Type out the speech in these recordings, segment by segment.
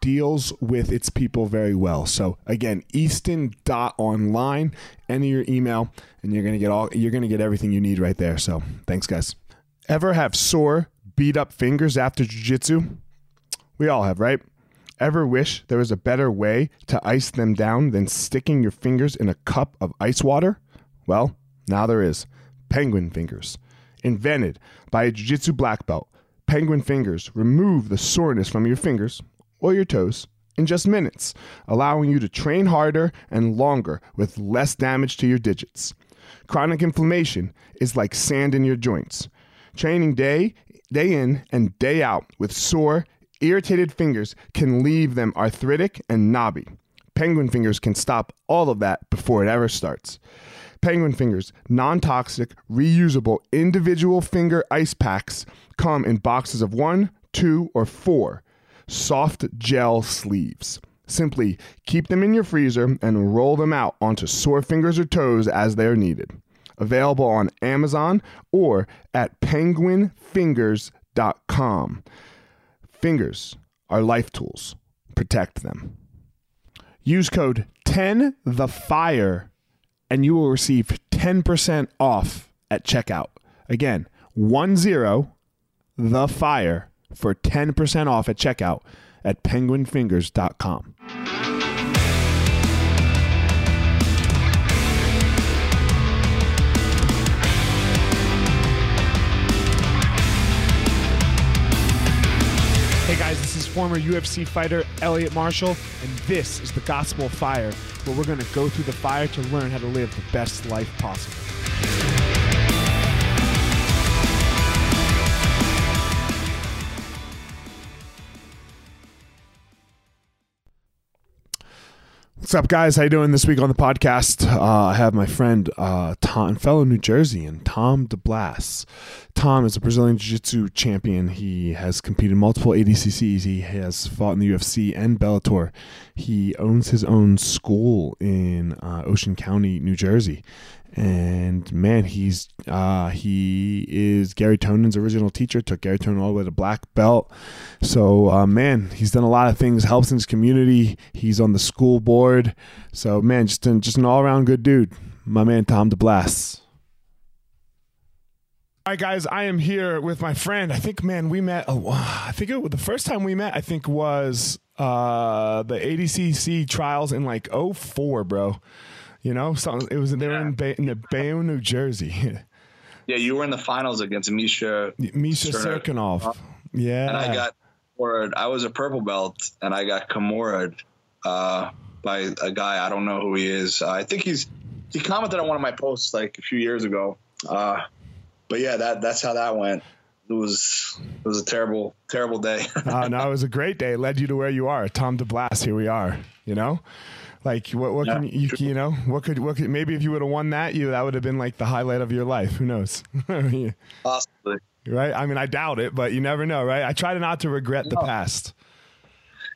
deals with its people very well. So again, easton.online, enter your email and you're to get all you're to get everything you need right there. So, thanks guys. Ever have sore, beat up fingers after jiu-jitsu? We all have, right? Ever wish there was a better way to ice them down than sticking your fingers in a cup of ice water? Well, now there is. Penguin Fingers. Invented by a jiu jitsu black belt, Penguin Fingers remove the soreness from your fingers or your toes in just minutes, allowing you to train harder and longer with less damage to your digits. Chronic inflammation is like sand in your joints. Training day day in and day out with sore, irritated fingers can leave them arthritic and knobby. Penguin Fingers can stop all of that before it ever starts. Penguin Fingers non toxic, reusable individual finger ice packs come in boxes of one, two, or four soft gel sleeves. Simply keep them in your freezer and roll them out onto sore fingers or toes as they are needed. Available on Amazon or at penguinfingers.com. Fingers are life tools. Protect them. Use code 10 the fire and you will receive 10% off at checkout. Again, 10 the fire for 10% off at checkout at penguinfingers.com. Hey guys, this is former UFC fighter Elliot Marshall, and this is the Gospel of Fire, where we're going to go through the fire to learn how to live the best life possible. What's up, guys? How you doing this week on the podcast? Uh, I have my friend uh, Tom, fellow New Jerseyan, Tom DeBlass. Tom is a Brazilian Jiu-Jitsu champion. He has competed multiple ADCCs. He has fought in the UFC and Bellator. He owns his own school in uh, Ocean County, New Jersey, and man, he's uh, he is Garry Tonon's original teacher. Took Gary Tonin all the way to black belt. So uh, man, he's done a lot of things. Helps in his community. He's on the school board. So man, just an, just an all around good dude. My man Tom DeBlass. All right, guys, I am here with my friend. I think, man, we met. Oh, I think it, the first time we met, I think was uh, the ADCC trials in like 04, bro. You know, so it was they were in, ba- in the Bayonne, New Jersey. yeah, you were in the finals against Misha Misha Cirkunov. Yeah, and I got Kimura. I was a purple belt, and I got Kimura uh, by a guy I don't know who he is. Uh, I think he's he commented on one of my posts like a few years ago. Uh, but yeah, that that's how that went. It was it was a terrible terrible day. uh, no, it was a great day. It led you to where you are, Tom DeBlass. Here we are. You know. Like what? What Yeah, can you? You know? What could? What could? Maybe if you would have won that, you that would have been like the highlight of your life. Who knows? right? Possibly. Right. I mean, I doubt it, but you never know, right? I try not to regret the past.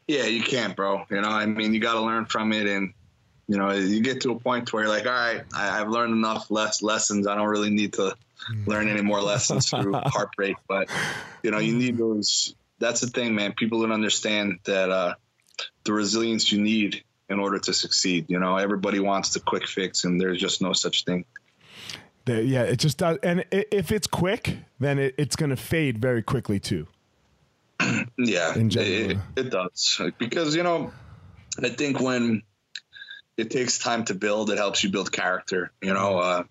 Yeah, you can't, bro. You know, I mean, you got to learn from it, and you know, you get to a point where you're like, all right, I, I've learned enough less lessons. I don't really need to learn any more lessons through heartbreak. But you know, you need those. That's the thing, man. People don't understand that uh, the resilience you need in order to succeed. You know, everybody wants the quick fix, and there's just no such thing. The- yeah, it just does. And if it's quick, then it, it's going to fade very quickly too. Yeah, In it, general. it, it does because you know, I think when it takes time to build, it helps you build character. You know, uh,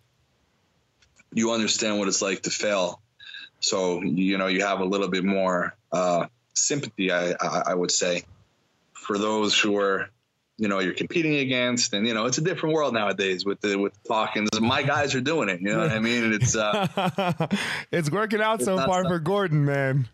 you understand what it's like to fail, so you know you have a little bit more uh, sympathy. I, I I would say for those who are. You know, you're competing against, and you know it's a different world nowadays with the with talking. My guys are doing it. You know what I mean? It's uh, it's working out so far so- for Gordon, man.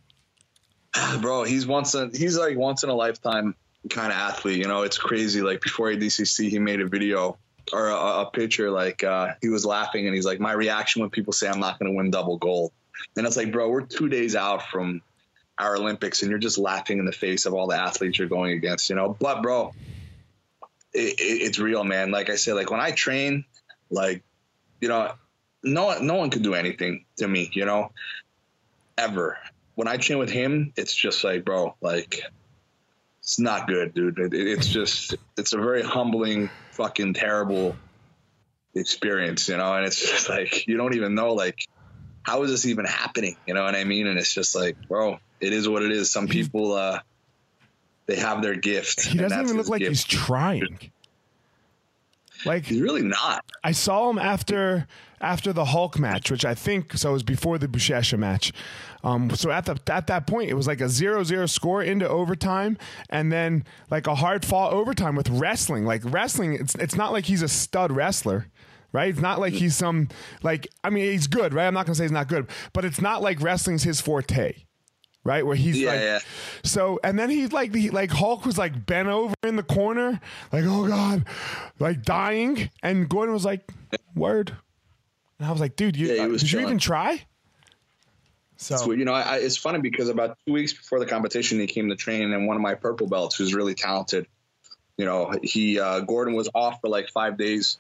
bro he's once a he's like once in a lifetime kind of athlete you know it's crazy like before adcc he made a video or a, a picture like uh he was laughing and he's like my reaction when people say i'm not going to win double gold and it's like bro we're two days out from our olympics and you're just laughing in the face of all the athletes you're going against you know but bro it, it, it's real man like i said like when i train like you know no one no one could do anything to me you know ever when I train with him, it's just like, bro, like, it's not good, dude. It, it- it's just, it's a very humbling, fucking terrible experience, you know? And it's just like, you don't even know, like, how is this even happening? You know what I mean? And it's just like, bro, it is what it is. Some people, uh, they have their gift. He doesn't even look like gift. he's trying. Like He's really not. I saw him after after the Hulk match, which I think so it was before the Buchecha match. Um, so at the at that point, it was like a 0-0 score into overtime, and then like a hard fought overtime with wrestling. Like wrestling, it's it's not like he's a stud wrestler. Right, it's not like he's some like I mean he's good, right? I'm not gonna say he's not good, but it's not like wrestling's his forte, right? Where he's Yeah, like, yeah. so and then he's like he, like Hulk was like bent over in the corner, like oh god, like dying, and Gordon was like, word, and I was like, dude, you Yeah, did you even try? So So, you know, I, I, it's funny because about two weeks before the competition, he came to train, and one of my purple belts, who's really talented, you know, he uh, Gordon was off for like five days,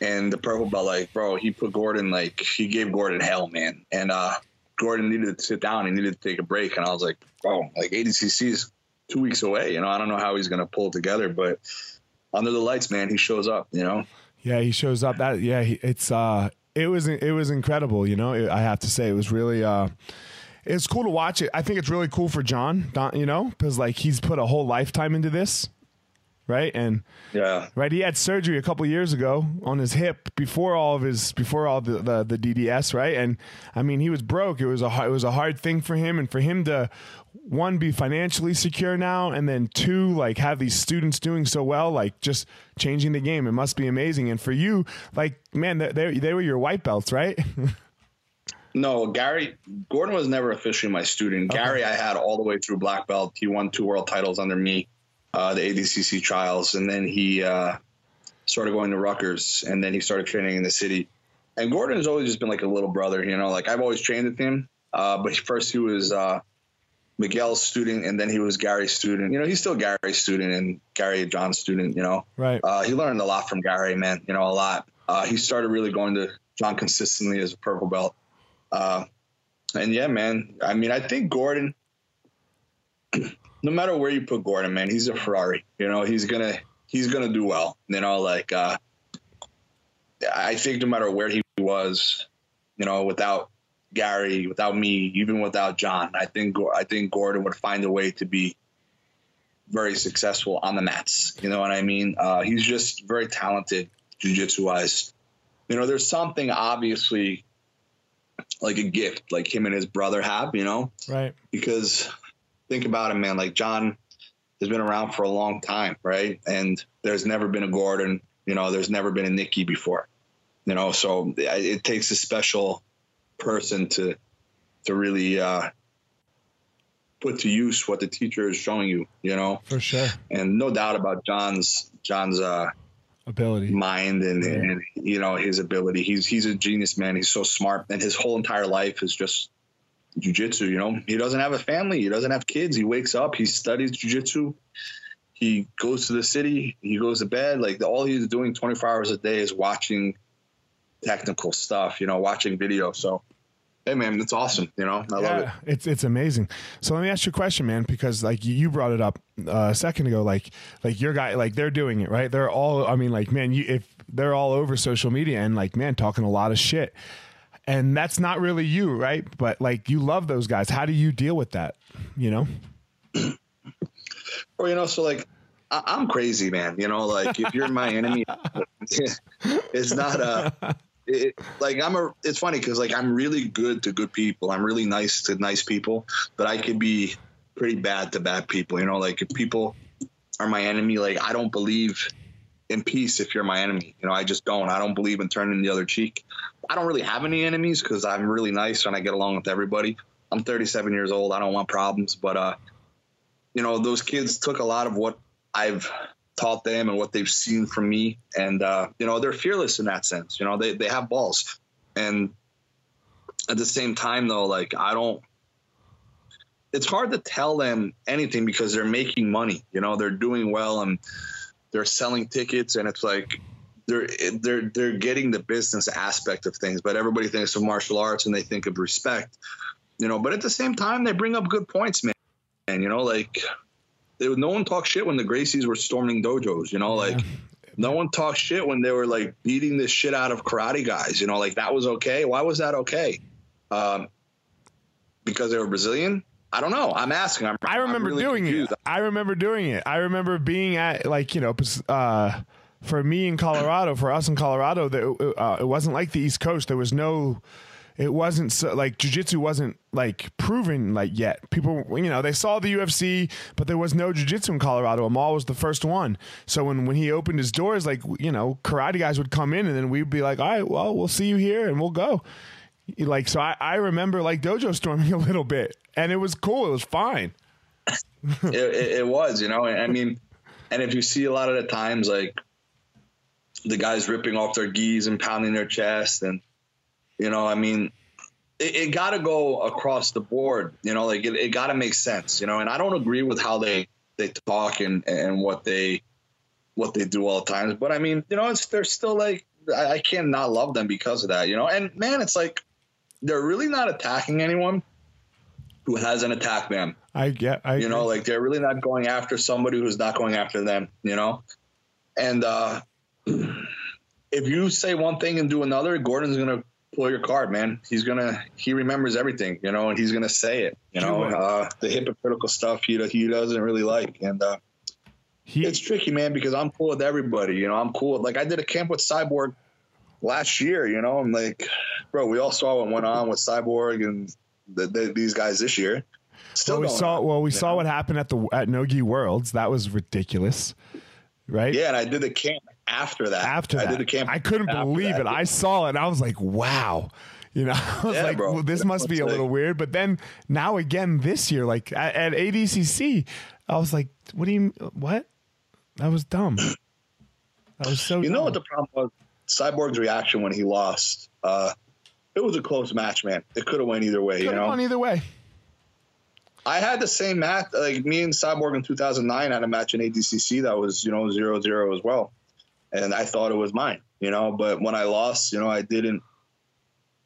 and the purple belt, like, bro, he put Gordon like he gave Gordon hell, man, and uh, Gordon needed to sit down, he needed to take a break, and I was like, bro, like ADCC is two weeks away, you know, I don't know how he's gonna pull it together, but under the lights, man, he shows up, you know. yeah, he shows up. That yeah, he, it's uh, it was it was incredible. You know, I have to say it was really uh. It's cool to watch it. I think it's really cool for John, you know, because like he's put a whole lifetime into this, right? And Yeah, right? He had surgery a couple years ago on his hip before all of his before all the, the the DDS, right? And I mean, he was broke. It was a hard, it was a hard thing for him, and for him to one be financially secure now, and then two like have these students doing so well, like just changing the game. It must be amazing. And for you, like man, they they, they were your white belts, right? No, Gary Gordon was never officially my student. Gary, I had all the way through black belt. He won two world titles under me, uh, the ADCC trials, and then he uh, started going to Rutgers, and then he started training in the city. And Gordon has always just been like a little brother, you know. Like I've always trained with him, uh, but first he was uh, Miguel's student, and then he was Gary's student. You know, he's still Gary's student and Gary John's student. You know, right. uh, he learned a lot from Gary, man. You know, a lot. Uh, he started really going to John consistently as a purple belt. Uh, and yeah, man. I mean, I think Gordon. No matter where you put Gordon, man, he's a Ferrari. You know, he's gonna he's gonna do well. You know, like uh, I think no matter where he was, you know, without Gary, without me, even without John, I think I think Gordon would find a way to be very successful on the mats. You know what I mean? Uh, he's just very talented jiu-jitsu wise. You know, there's something obviously like a gift like him and his brother have, you know, Right. because think about it, man, like John has been around for a long time, right? And there's never been a Gordon, you know, there's never been a Nicky before, you know, so it it takes a special person to, to really, uh, put to use what the teacher is showing you, you know? For sure. And no doubt about John's, John's, uh, ability mind and, yeah. and you know his ability he's he's a genius man he's so smart and his whole entire life is just jujitsu you know he doesn't have a family he doesn't have kids he wakes up he studies jujitsu he goes to the city he goes to bed like all he's doing 24 hours a day is watching technical stuff you know watching video so Hey man, it's awesome. You know, I yeah, love it. It's it's amazing. So let me ask you a question, man, because like you brought it up uh, a second ago, like like your guy, like they're doing it right. They're all. I mean, like man, you if they're all over social media and like man, talking a lot of shit, and that's not really you, right? But like you love those guys. How do you deal with that? You know. Well, you know, so like I, am crazy, man. You know, like if you're my enemy, it's not a it, like I'm a. It's funny because like I'm really good to good people. I'm really nice to nice people, but I could be pretty bad to bad people. You know, like if people are my enemy, like I don't believe in peace if you're my enemy. You know, I just don't. I don't believe in turning the other cheek. I don't really have any enemies because I'm really nice and I get along with everybody. I'm 37 years old. I don't want problems, but uh, you know, those kids took a lot of what I've taught them and what they've seen from me. And, uh, you know, they're fearless in that sense. You know, they, they have balls. And at the same time, though, like, I don't, it's hard to tell them anything because they're making money. You know, they're doing well and they're selling tickets. And it's like, they're they're they're getting the business aspect of things, but everybody thinks of martial arts and they think of respect, you know. But at the same time, they bring up good points, man. And you know, like they, no one talked shit when the Gracies were storming dojos. You know, like yeah. no one talked shit when they were like beating the shit out of karate guys. You know, like that was okay. Why was that okay? Um, because they were Brazilian. I don't know. I'm asking. I'm, i remember really doing confused. it. I remember doing it. I remember being at like you know. Uh, for me in Colorado, for us in Colorado, that uh, it wasn't like the East Coast. There was no it wasn't so, like jujitsu wasn't like proven like yet. People, you know, they saw the UFC, but there was no jujitsu in Colorado. Amal was the first one. So when when he opened his doors, like you know, karate guys would come in, and then we'd be like, all right, well, we'll see you here, and we'll go. Like so, I, I remember like dojo storming a little bit, and it was cool. It was fine. it, it, it was, you know. I mean, and if you see a lot of the times, like the guys ripping off their gis and pounding their chest and you know, I mean, it, it got to go across the board. You know, like it, it got to make sense. You know, and I don't agree with how they they talk and and what they what they do all the times. But I mean, you know, it's they're still like I, I can't not love them because of that. You know, and man, it's like they're really not attacking anyone who hasn't attacked them. I get, I you know, like they're really not going after somebody who's not going after them. You know, and uh, if you say one thing and do another, Gordon's gonna pull your card, man. He's gonna he remembers everything, you know, and he's gonna say it. You know, uh, the hypocritical stuff he he doesn't really like, and uh, he, it's tricky, man, because I'm cool with everybody. You know, I'm cool. With, like I did a camp with Cyborg last year. You know, I'm like, bro, we all saw what went on with Cyborg and the, the, these guys this year. Still, well, we saw. On, well, we saw know? what happened at the at Nogi Worlds. That was ridiculous, right? Yeah, and I did the camp after that. After that, I did a camp. I couldn't believe that. it. I saw it. and I was like, wow. You know, I was yeah, like, well, this must be a little weird. But then now again this year, like at, at, ADCC, I was like, what do you, what? That was dumb. That was so. You dumb. know what the problem was? Cyborg's reaction when he lost. Uh, it was a close match, man. It could have went either way. Could you know, gone either way. I had the same match. Like me and Cyborg in 2009 had a match in ADCC that was you know zero zero as well and I thought it was mine, you know. But when I lost, you know, I didn't.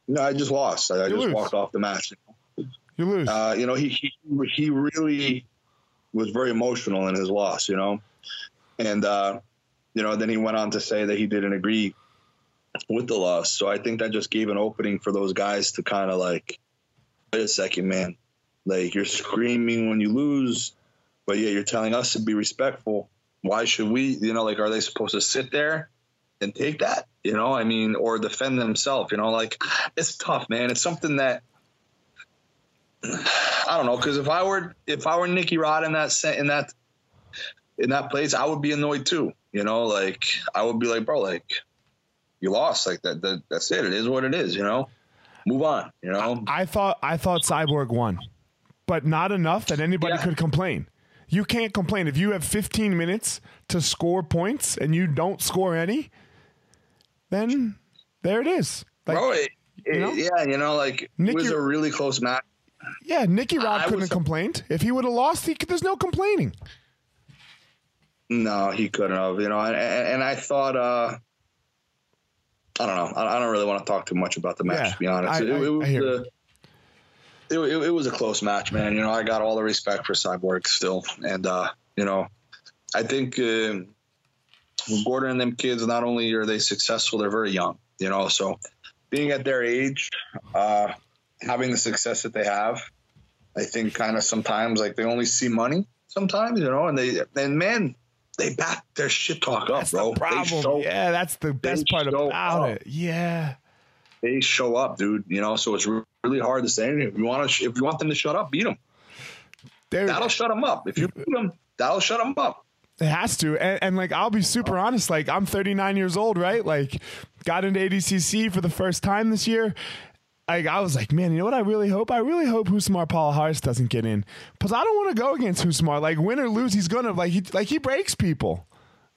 You know, I just lost. I, I just lose. walked off the match. You lose. Uh, you know, he, he he really was very emotional in his loss. You know, and uh, you know, then he went on to say that he didn't agree with the loss. So I think that just gave an opening for those guys to kind of like, wait a second, man. Like you're screaming when you lose, but yeah, you're telling us to be respectful why should we, you know, like, are they supposed to sit there and take that, you know, I mean, or defend themselves, you know, like it's tough, man. It's something that, I don't know. Cause if I were, if I were Nicky Rod in that set, in that, in that place, I would be annoyed too. You know, like I would be like, bro, like you lost like that, that that's it. It is what it is, you know, move on, you know? I, I thought, I thought Cyborg won. but not enough that anybody Yeah. could complain. You can't complain if you have 15 minutes to score points and you don't score any. Then there it is. Like, Bro, it, it- know? yeah, you know, like it was a really close match. yeah, Nicky Rod I couldn't have complained if he would have lost. He, could- there's no complaining. No, he couldn't have, you know, and, and, and I thought, uh, I don't know. I, I don't really want to talk too much about the match, Yeah, to be honest. I- it, it was I hear a- it, it, it was a close match, man. You know, I got all the respect for Cyborg still. And, uh, you know, I think uh, Gordon and them kids, not only are they successful, they're very young, you know. So being at their age, uh, having the success that they have, I think kind of sometimes like they only see money sometimes, you know, and they, and man, they back their shit talk up, That's bro. the problem. Show, yeah, that's the best part about up. it. Yeah. they show up, dude. You know, so it's really hard to say anything. If you want to, if you want them to shut up, beat them. There, That'll shut them up. If you beat them, that'll shut them up. It has to. And, and like, I'll be super honest. Like, I'm 39 years old, right? Like, got into ADCC for the first time this year. Like, I was like, man, you know what I really hope? I really hope Husmar Palahars doesn't get in. Because I don't want to go against Husmar. Like, win or lose, he's going to, like, he, like, he breaks people.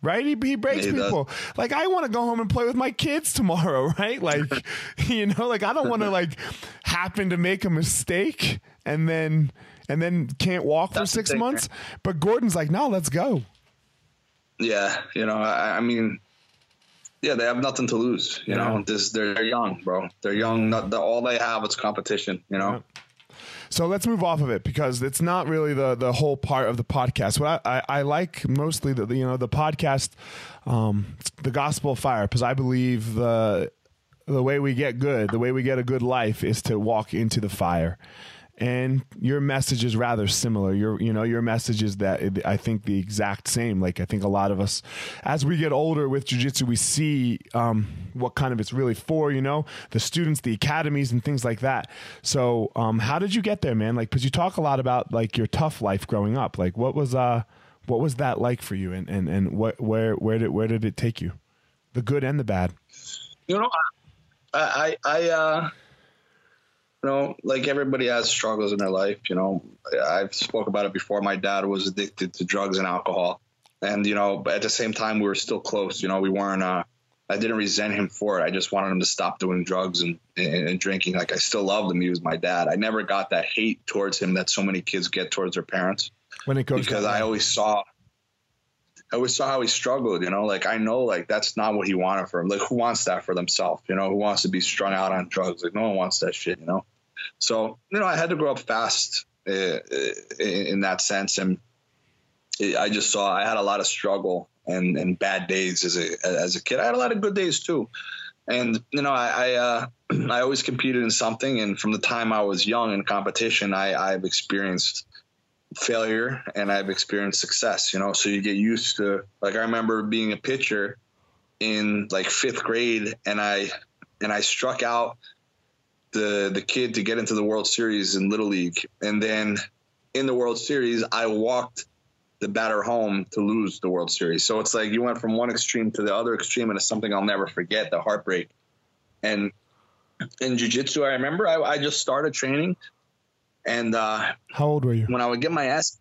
Right? He, he breaks He does. people. Like, I want to go home and play with my kids tomorrow, right? Like, you know, like, I don't want to, like, happen to make a mistake and then, and then can't walk That's for six thing, months. But Gordon's like, no, let's go. Yeah, you know, I, I mean, yeah, they have nothing to lose. You Yeah. know, this they're, they're young, bro. They're young. Not, the, all they have is competition. You know. So let's move off of it because it's not really the the whole part of the podcast. What I, I, I like mostly the the, you know the podcast, um, the gospel of fire because I believe the the way we get good, the way we get a good life is to walk into the fire. And your message is rather similar. Your you know your message is that I think the exact same. Like I think a lot of us, as we get older with jujitsu, we see um, what kind of it's really for. You know the students, the academies, and things like that. So um, how did you get there, man? Like because you talk a lot about like your tough life growing up. Like what was uh what was that like for you, and and and what where where did where did it take you, the good and the bad? You know, I, I, I, uh, you know, like everybody has struggles in their life. You know, I've spoke about it before. My dad was addicted to drugs and alcohol, and you know, but at the same time, we were still close. You know, we weren't. Uh, I didn't resent him for it. I just wanted him to stop doing drugs and, and, and drinking. Like I still loved him. He was my dad. I never got that hate towards him that so many kids get towards their parents When it goes because I always saw I always saw how he struggled, you know, like I know like that's not what he wanted for him. Like who wants that for themselves? You know, who wants to be strung out on drugs? Like no one wants that shit, you know? So, you know, I had to grow up fast uh, in, in that sense. And I just saw I had a lot of struggle and, and bad days as a, as a kid. I had a lot of good days too. And, you know, I, I, uh, I always competed in something. And from the time I was young in competition, I, I've experienced failure and I've experienced success, you know, so you get used to like I remember being a pitcher in like fifth grade and I and I struck out the the kid to get into the World Series in Little League. And then in the World Series I walked the batter home to lose the World Series. So it's like you went from one extreme to the other extreme and it's something I'll never forget, the heartbreak. And in jiu-jitsu, I remember I, I just started training and uh, How old were you? when I would get my ass,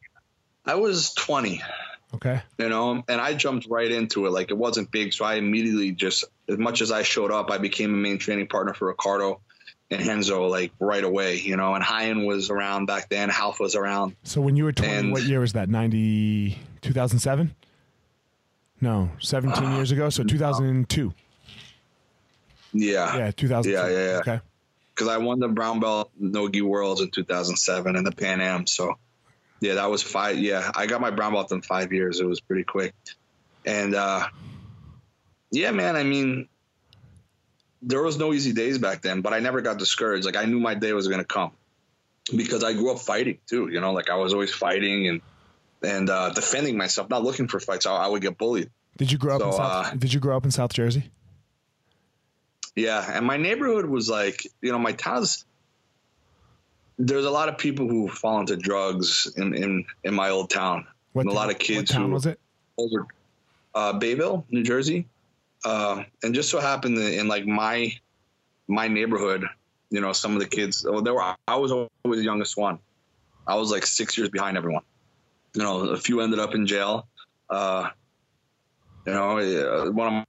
I was 20, Okay. you know, and I jumped right into it. Like it wasn't big. So I immediately just, as much as I showed up, I became a main training partner for Ricardo and Renzo like right away, you know, and Hyan was around back then. Half was around. So when you were 20, And- what year was that? 90, 2007? No, 17 years ago. So 2002. Yeah. Yeah, 2002. Yeah, yeah, yeah. Okay. Cause I won the brown belt Nogi worlds in 2007 and the Pan Am. So yeah, that was five. Yeah. I got my brown belt in five years. It was pretty quick. And, uh, yeah, man, I mean, there was no easy days back then, but I never got discouraged. Like I knew my day was going to come because I grew up fighting too, you know, like I was always fighting and, and, uh, defending myself, not looking for fights. I, I would get bullied. Did you grow up in South uh, Did you grow up in South Jersey? Yeah, and my neighborhood was like, you know, my town's. There's a lot of people who fall into drugs in in, in my old town. What and a town- lot of kids What town who was it? older, uh, Bayville, New Jersey, uh, and just so happened that in like my my neighborhood, you know, some of the kids. Oh, there were I was always the youngest one. I was like six years behind everyone. You know, a few ended up in jail. Uh, you know, one of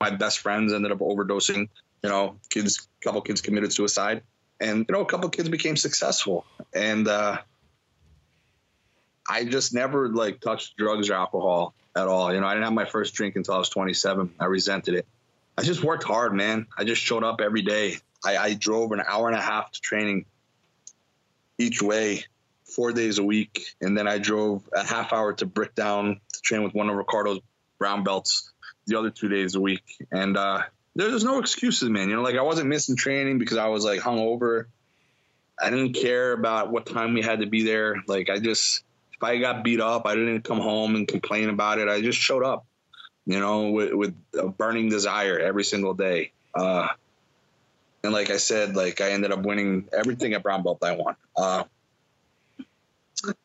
my best friends ended up overdosing. You know, kids, a couple kids committed suicide, and you know, a couple kids became successful. And uh, I just never like touched drugs or alcohol at all. You know, I didn't have my first drink until I was 27. I resented it. I just worked hard, man. I just showed up every day. I, I drove an hour and a half to training each way, four days a week, and then I drove a half hour to Bricktown to train with one of Ricardo's brown belts the other two days a week. And uh, there's no excuses, man. You know, like I wasn't missing training because I was like hungover. I didn't care about what time we had to be there. Like I just, if I got beat up, I didn't come home and complain about it. I just showed up, you know, with, with a burning desire every single day. Uh, and like I said, like I ended up winning everything at brown belt I won. Uh,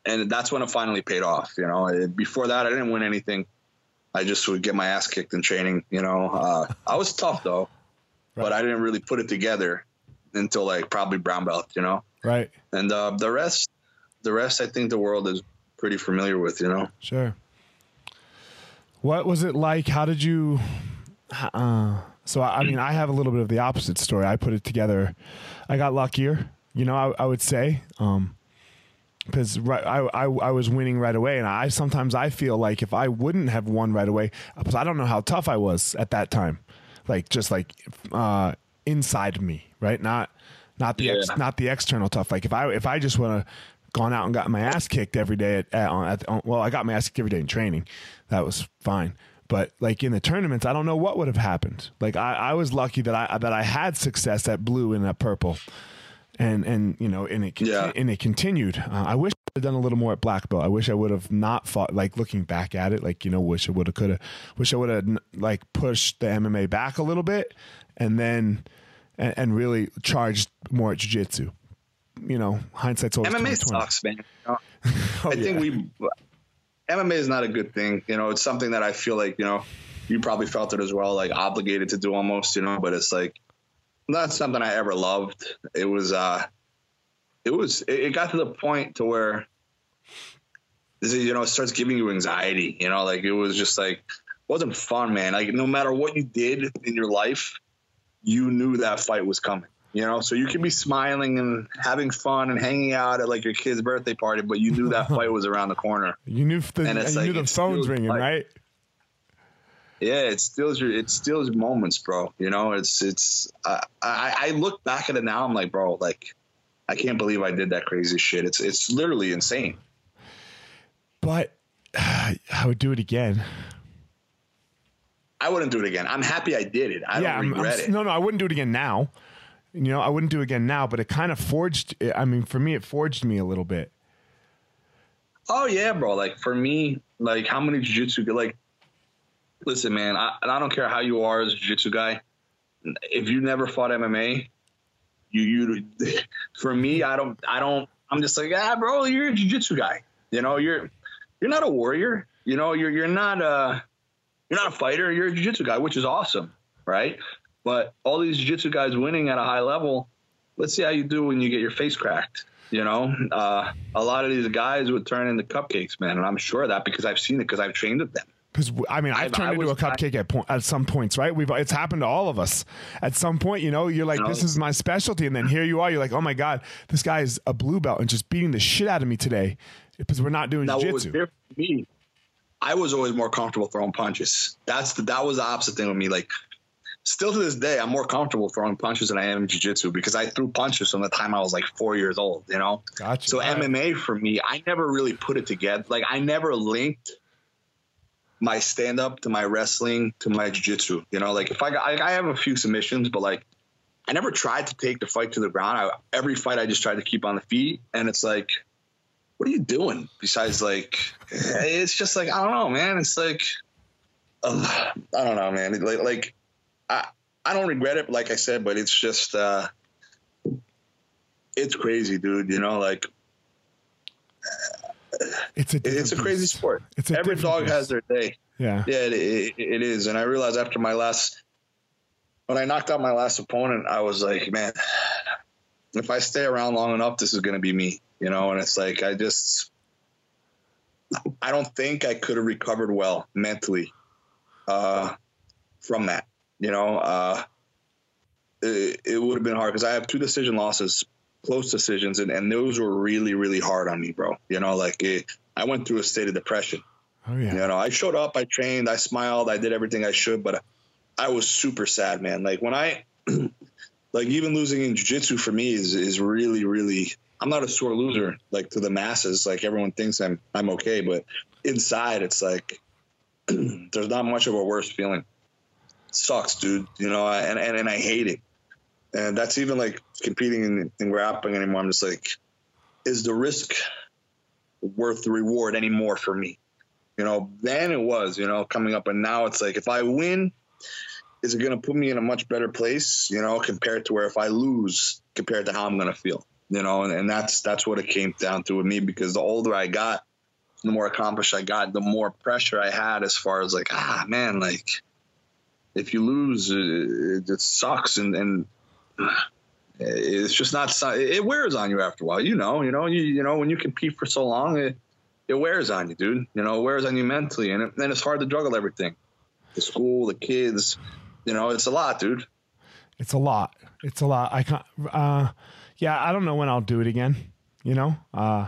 and that's when it finally paid off. You know, before that, I didn't win anything. I just would get my ass kicked in training. You know, uh, I was tough though, right. but I didn't really put it together until like probably brown belt. You know, right? And uh, the rest, the rest, I think the world is pretty familiar with. You know, sure. What was it like? How did you? Uh, so I, I mean, I have a little bit of the opposite story. I put it together. I got luckier. You know, I, I would say. Um, because right, I, I, I was winning right away, and I sometimes I feel like if I wouldn't have won right away, because I don't know how tough I was at that time, like just like uh, inside me, right? Not not the yeah. ex, not the external tough. Like if I if I just would have gone out and got my ass kicked every day at, at, at, at well, I got my ass kicked every day in training, that was fine. But like in the tournaments, I don't know what would have happened. Like I, I was lucky that I that I had success at blue and at purple and and you know and it yeah. and it continued. Uh, I wish I had done a little more at black belt. I wish I would have not fought. Like looking back at it, like you know, wish I would have could have. Wish I would have like pushed the MMA back a little bit, and then and, and really charged more at jiu-jitsu. You know, hindsight's always MMA sucks, man. You know? oh, I think we MMA is not a good thing. You know, it's something that I feel like you know you probably felt it as well, like obligated to do almost. You know, but it's like not something I ever loved. It was uh it was it got to the point to where this you know it starts giving you anxiety, you know, like it was just like wasn't fun, man. Like no matter what you did in your life, you knew that fight was coming. You know, so you could be smiling and having fun and hanging out at like your kid's birthday party, but you knew that fight was around the corner. You knew the, and it's you like, knew the phone's ringing, like, right? Yeah, it steals your it steals moments, bro. You know, it's it's I, I, I look back at it now. I'm like, bro, like I can't believe I did that crazy shit. It's it's literally insane. But I would do it again. I wouldn't do it again. I'm happy I did it. I yeah, don't regret I'm, I'm, it. No, no, I wouldn't do it again now. You know, I wouldn't do it again now. But it kind of forged. I mean, for me, it forged me a little bit. Oh yeah, bro. Like for me, like how many jujitsu like listen, man, I, and I don't care how you are as a jiu-jitsu guy. If you never fought MMA, you you for me, I don't I don't I'm just like, ah, bro, you're a jiu-jitsu guy. You know, you're you're not a warrior. You know, you're you're not a you're not a fighter. You're a jiu-jitsu guy, which is awesome, right? But all these jiu-jitsu guys winning at a high level, let's see how you do when you get your face cracked. You know, uh, a lot of these guys would turn into cupcakes, man, and I'm sure of that because I've seen it because I've trained with them. Because I mean, I've, turned I into a cupcake I, at point, at some points, right? We've it's happened to all of us. At some point, you know, you're like, this is my specialty, and then here you are, you're like, oh my god, this guy is a blue belt and just beating the shit out of me today because we're not doing now, jiu-jitsu. What was me, I was always more comfortable throwing punches. That's the, that was the opposite thing with me. Like, still to this day, I'm more comfortable throwing punches than I am in jiu-jitsu because I threw punches from the time I was like four years old. You know, gotcha. So All MMA for me, I never really put it together. Like, I never linked my stand up to my wrestling to my jiu-jitsu. You know, like if I, I, I have a few submissions, but like I never tried to take the fight to the ground. I, every fight I just tried to keep on the feet, and it's like, what are you doing? Besides, like, it's just like I don't know, man. It's like, I don't know, man. Like, like I I don't regret it, like I said, but it's just uh, it's crazy, dude. You know, like it's a it's a crazy sport. It's every dog has their day. Yeah, yeah, it, it, it is. And I realized after my last, when I knocked out my last opponent, I was like, man, if I stay around long enough, this is going to be me, you know. And it's like I just, I don't think I could have recovered well mentally uh, from that. You know, uh, it, it would have been hard because I have two decision losses, close decisions, and, and those were really, really hard on me, bro. You know, like it, I went through a state of depression. Oh yeah. You know, I showed up, I trained, I smiled, I did everything I should, but I was super sad, man. Like when I, like even losing in jiu-jitsu for me is is really, really. I'm not a sore loser like to the masses. Like everyone thinks I'm I'm okay, but inside it's like there's not much of a worse feeling. It sucks, dude. You know, and, and and I hate it. And that's even like competing in, in grappling anymore. I'm just like, is the risk worth the reward anymore for me? You know, then it was, you know, coming up, and now it's like if I win, is it going to put me in a much better place, you know, compared to where if I lose, compared to how I'm going to feel, you know, and, and that's that's what it came down to with me because the older I got, the more accomplished I got, the more pressure I had as far as like, ah, man, like if you lose, it, it sucks, and and it's just not. It wears on you after a while, you know. You know, you you know when you compete for so long, it it wears on you, dude. You know, it wears on you mentally, and then it's hard to juggle everything, the school, the kids. You know, it's a lot, dude. It's a lot. It's a lot. I can't. Uh, yeah, I don't know when I'll do it again. You know, uh,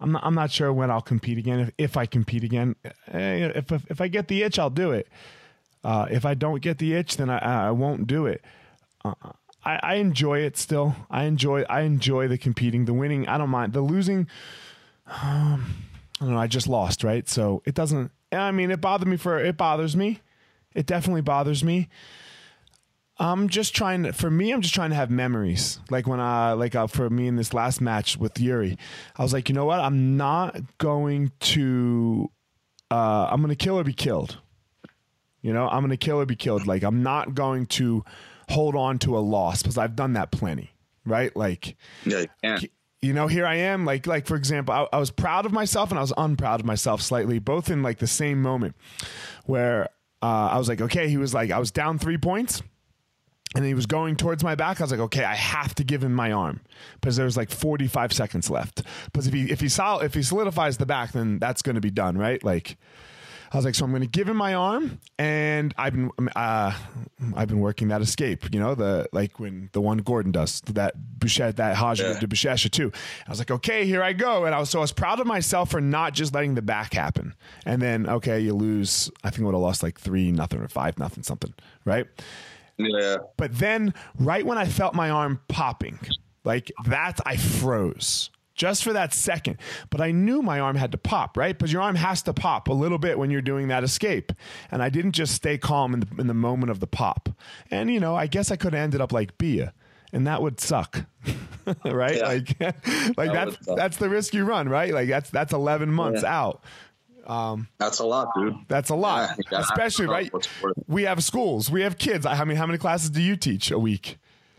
I'm not. I'm not sure when I'll compete again. If, if I compete again, eh, if, if if I get the itch, I'll do it. Uh, if I don't get the itch, then I I won't do it. Uh, I, I enjoy it still. I enjoy I enjoy the competing, the winning. I don't mind the losing. Um, I don't know. I just lost, right? So it doesn't. I mean, it bothered me for it bothers me. It definitely bothers me. I'm just trying to, for me, I'm just trying to have memories. Like when I, like uh, for me in this last match with Yuri, I was like, you know what? I'm not going to, uh, I'm going to kill or be killed. You know, I'm going to kill or be killed. Like I'm not going to hold on to a loss because I've done that plenty, right? Like, yeah, you you know here i am like like for example I, I, was proud of myself and i was unproud of myself slightly both in like the same moment where uh, i was like okay he was like i was down three points and he was going towards my back. I was like okay i have to give him my arm because there's like 45 seconds left. Because if he if he sol- if he solidifies the back then that's going to be done right? Like I was like, so I'm going to give him my arm, and I've been uh, I've been working that escape, you know, the like when the one Gordon does that Bouchette that Hajj yeah. to Bouchette too. I was like, okay, here I go, and I was so I was proud of myself for not just letting the back happen, and then okay, you lose. I think I would have lost like three nothing or five nothing something, right? Yeah. But then, right when I felt my arm popping, like that, I froze just for that second. But I knew my arm had to pop, right? Because your arm has to pop a little bit when you're doing that escape. And I didn't just stay calm in the, in the moment of the pop. And, you know, I guess I could have ended up like Bia. And that would suck, right? Yeah. Like, like that that's that's the risk you run, right? Like that's that's eleven months yeah. out. Um, that's a lot, dude. That's a lot, yeah, especially right. We have schools, we have kids. I mean, how many classes do you teach a week?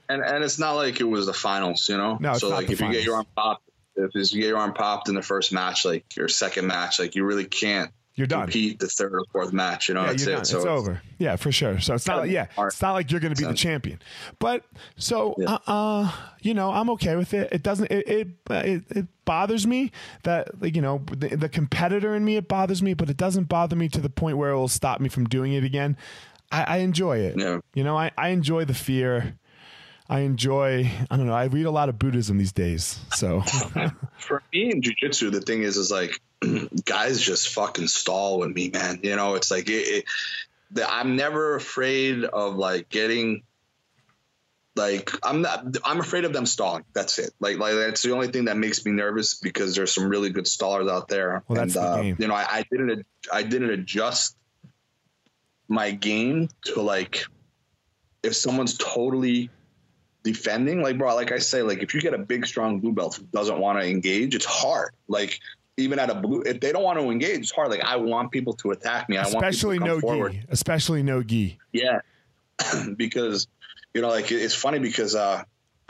And and it's not like it was the finals, you know. No, so like if finals. you get your arm popped, if you get your arm popped in the first match, like your second match, like you really can't you're done. Compete the third or fourth match, you know. Yeah, done. It. So it's, it's, over. Yeah, for sure. So it's not like yeah, it's not like you're going to be the champion. But so yeah. uh, uh, you know, I'm okay with it. It doesn't. It it it, it bothers me that like, you know the, the competitor in me. It bothers me, but it doesn't bother me to the point where it will stop me from doing it again. I, I enjoy it. Yeah. You know, I I enjoy the fear. I enjoy. I don't know. I read a lot of Buddhism these days. So for me in jujitsu, the thing is, is like guys just fucking stall with me, man. You know, it's like it, it, I'm never afraid of like getting. Like I'm not. I'm afraid of them stalling. That's it. Like, like that's the only thing that makes me nervous because there's some really good stallers out there. Well, that's and, the uh, game. You know, I, I didn't. I didn't adjust my game to like if someone's totally defending, like bro, like I say, like if you get a big strong blue belt who doesn't want to engage, it's hard. Like even at a blue, if they don't want to engage, it's hard. Like I want people to attack me. I especially want especially no gi. Especially no gi. Yeah, because you know, like it's funny because, uh,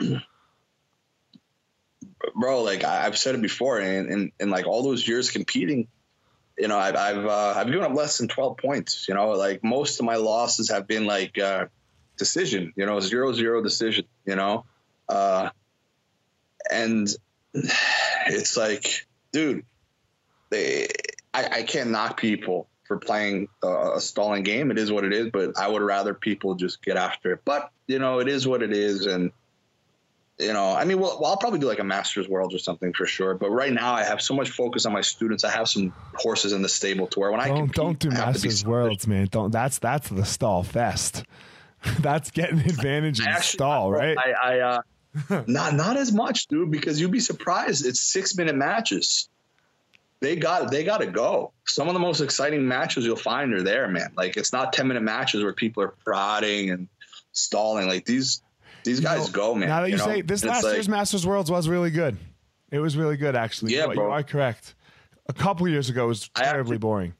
bro, like I, have said it before, and, and and like all those years competing, you know, I've I've uh, I've given up less than twelve points. You know, like most of my losses have been like. Uh, decision, you know, zero zero decision, you know. Uh, and it's like, dude, they, I, I can't knock people for playing a, a stalling game. It is what it is, but I would rather people just get after it. But you know, it is what it is, and you know, I mean, well, well, I'll probably do like a Masters World or something for sure. But right now, I have so much focus on my students. I have some horses in the stable to where when I don't, I compete, don't do I have to be Masters Worlds, man. Don't. That's that's the stall fest. that's getting advantage in Actually, stall, right? I, I uh, not not as much, dude, because you'd be surprised. It's six minute matches. They got they got to go. Some of the most exciting matches you'll find are there, man. Like it's not ten minute matches where people are prodding and stalling. Like these these guys know, go, man. Now that you, know? say this And last like- year's Masters Worlds was really good. It was really good, actually. Yeah, you, bro. you are correct. A couple years ago, it was I terribly actually- boring.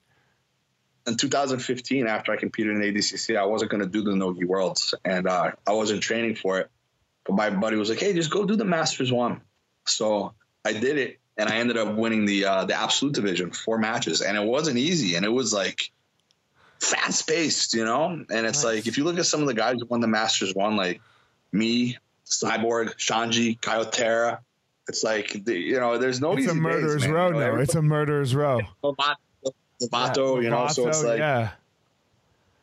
In 2015, after I competed in ADCC, I wasn't going to do the Nogi Worlds, and uh, I wasn't training for it. But my buddy was like, "Hey, just go do the Masters one." So I did it, and I ended up winning the uh, the Absolute Division, four matches, and it wasn't easy, and it was like fast paced, you know. And it's Nice. like if you look at some of the guys who won the Masters one, like me, Cyborg, Shanji, Kyotera, it's like the, you know, there's no It's easy a murderer's days, row You now. It's a murderer's row. Lovato, Yeah, you know, so it's like yeah.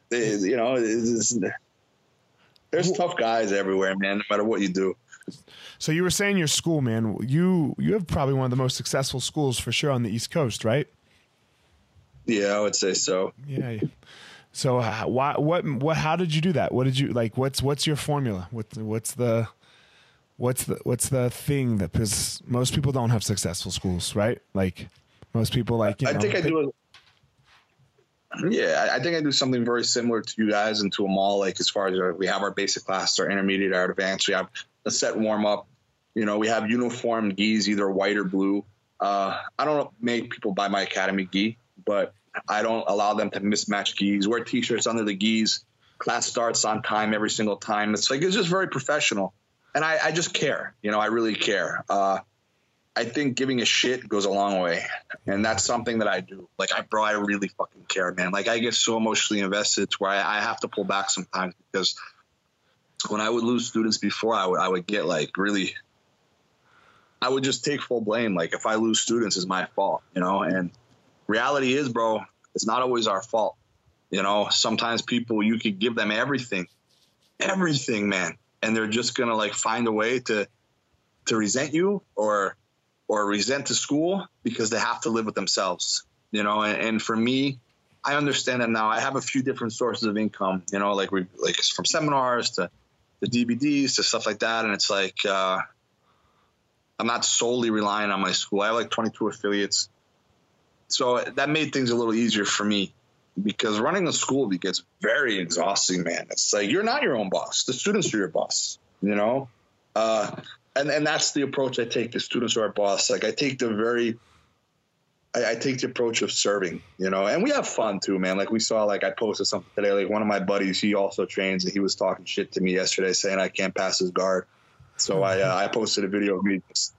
they, you know, there's tough guys everywhere, man. No matter what you do. So you were saying your school, man. You you have probably one of the most successful schools for sure on the East Coast, right? Yeah, I would say so. Yeah. So uh, why what what how did you do that? What did you like? What's what's your formula? What what's the what's the what's the thing that because most people don't have successful schools, right? Like most people like you I know, think I do. Yeah, I I think I do something very similar to you guys and to them all. Like as far as we have our basic classes, our intermediate, our advanced. We have a set warm up. You know, we have uniform gis, either white or blue. Uh, I don't make people buy my academy gi, but I don't allow them to mismatch gis. Wear t-shirts under the gis. Class starts on time every single time. It's like it's just very professional, and I, I just care. You know, I really care. Uh, I think giving a shit goes a long way, and that's something that I do. Like, I bro, I really fucking care, man. Like, I get so emotionally invested to where I, I have to pull back sometimes because when I would lose students before, I would I would get like really. I would just take full blame. Like, if I lose students, it's my fault, you know. And reality is, bro, it's not always our fault. You know, sometimes people you could give them everything, everything, man, and they're just gonna like find a way to to resent you or or resent the school because they have to live with themselves. You know, and, and for me, I understand that now. I have a few different sources of income. You know, like we like from seminars to the DVDs to stuff like that, and it's like uh, I'm not solely relying on my school. I have like 22 affiliates, so that made things a little easier for me because running a school gets very exhausting, man. It's like you're not your own boss. The students are your boss. You know, uh, and and that's the approach I take. The students are boss. Like I take the very, I, I take the approach of serving. You know, and we have fun too, man. Like we saw, like I posted something today. Like one of my buddies, he also trains, and he was talking shit to me yesterday, saying I can't pass his guard. So I uh, I posted a video of me just,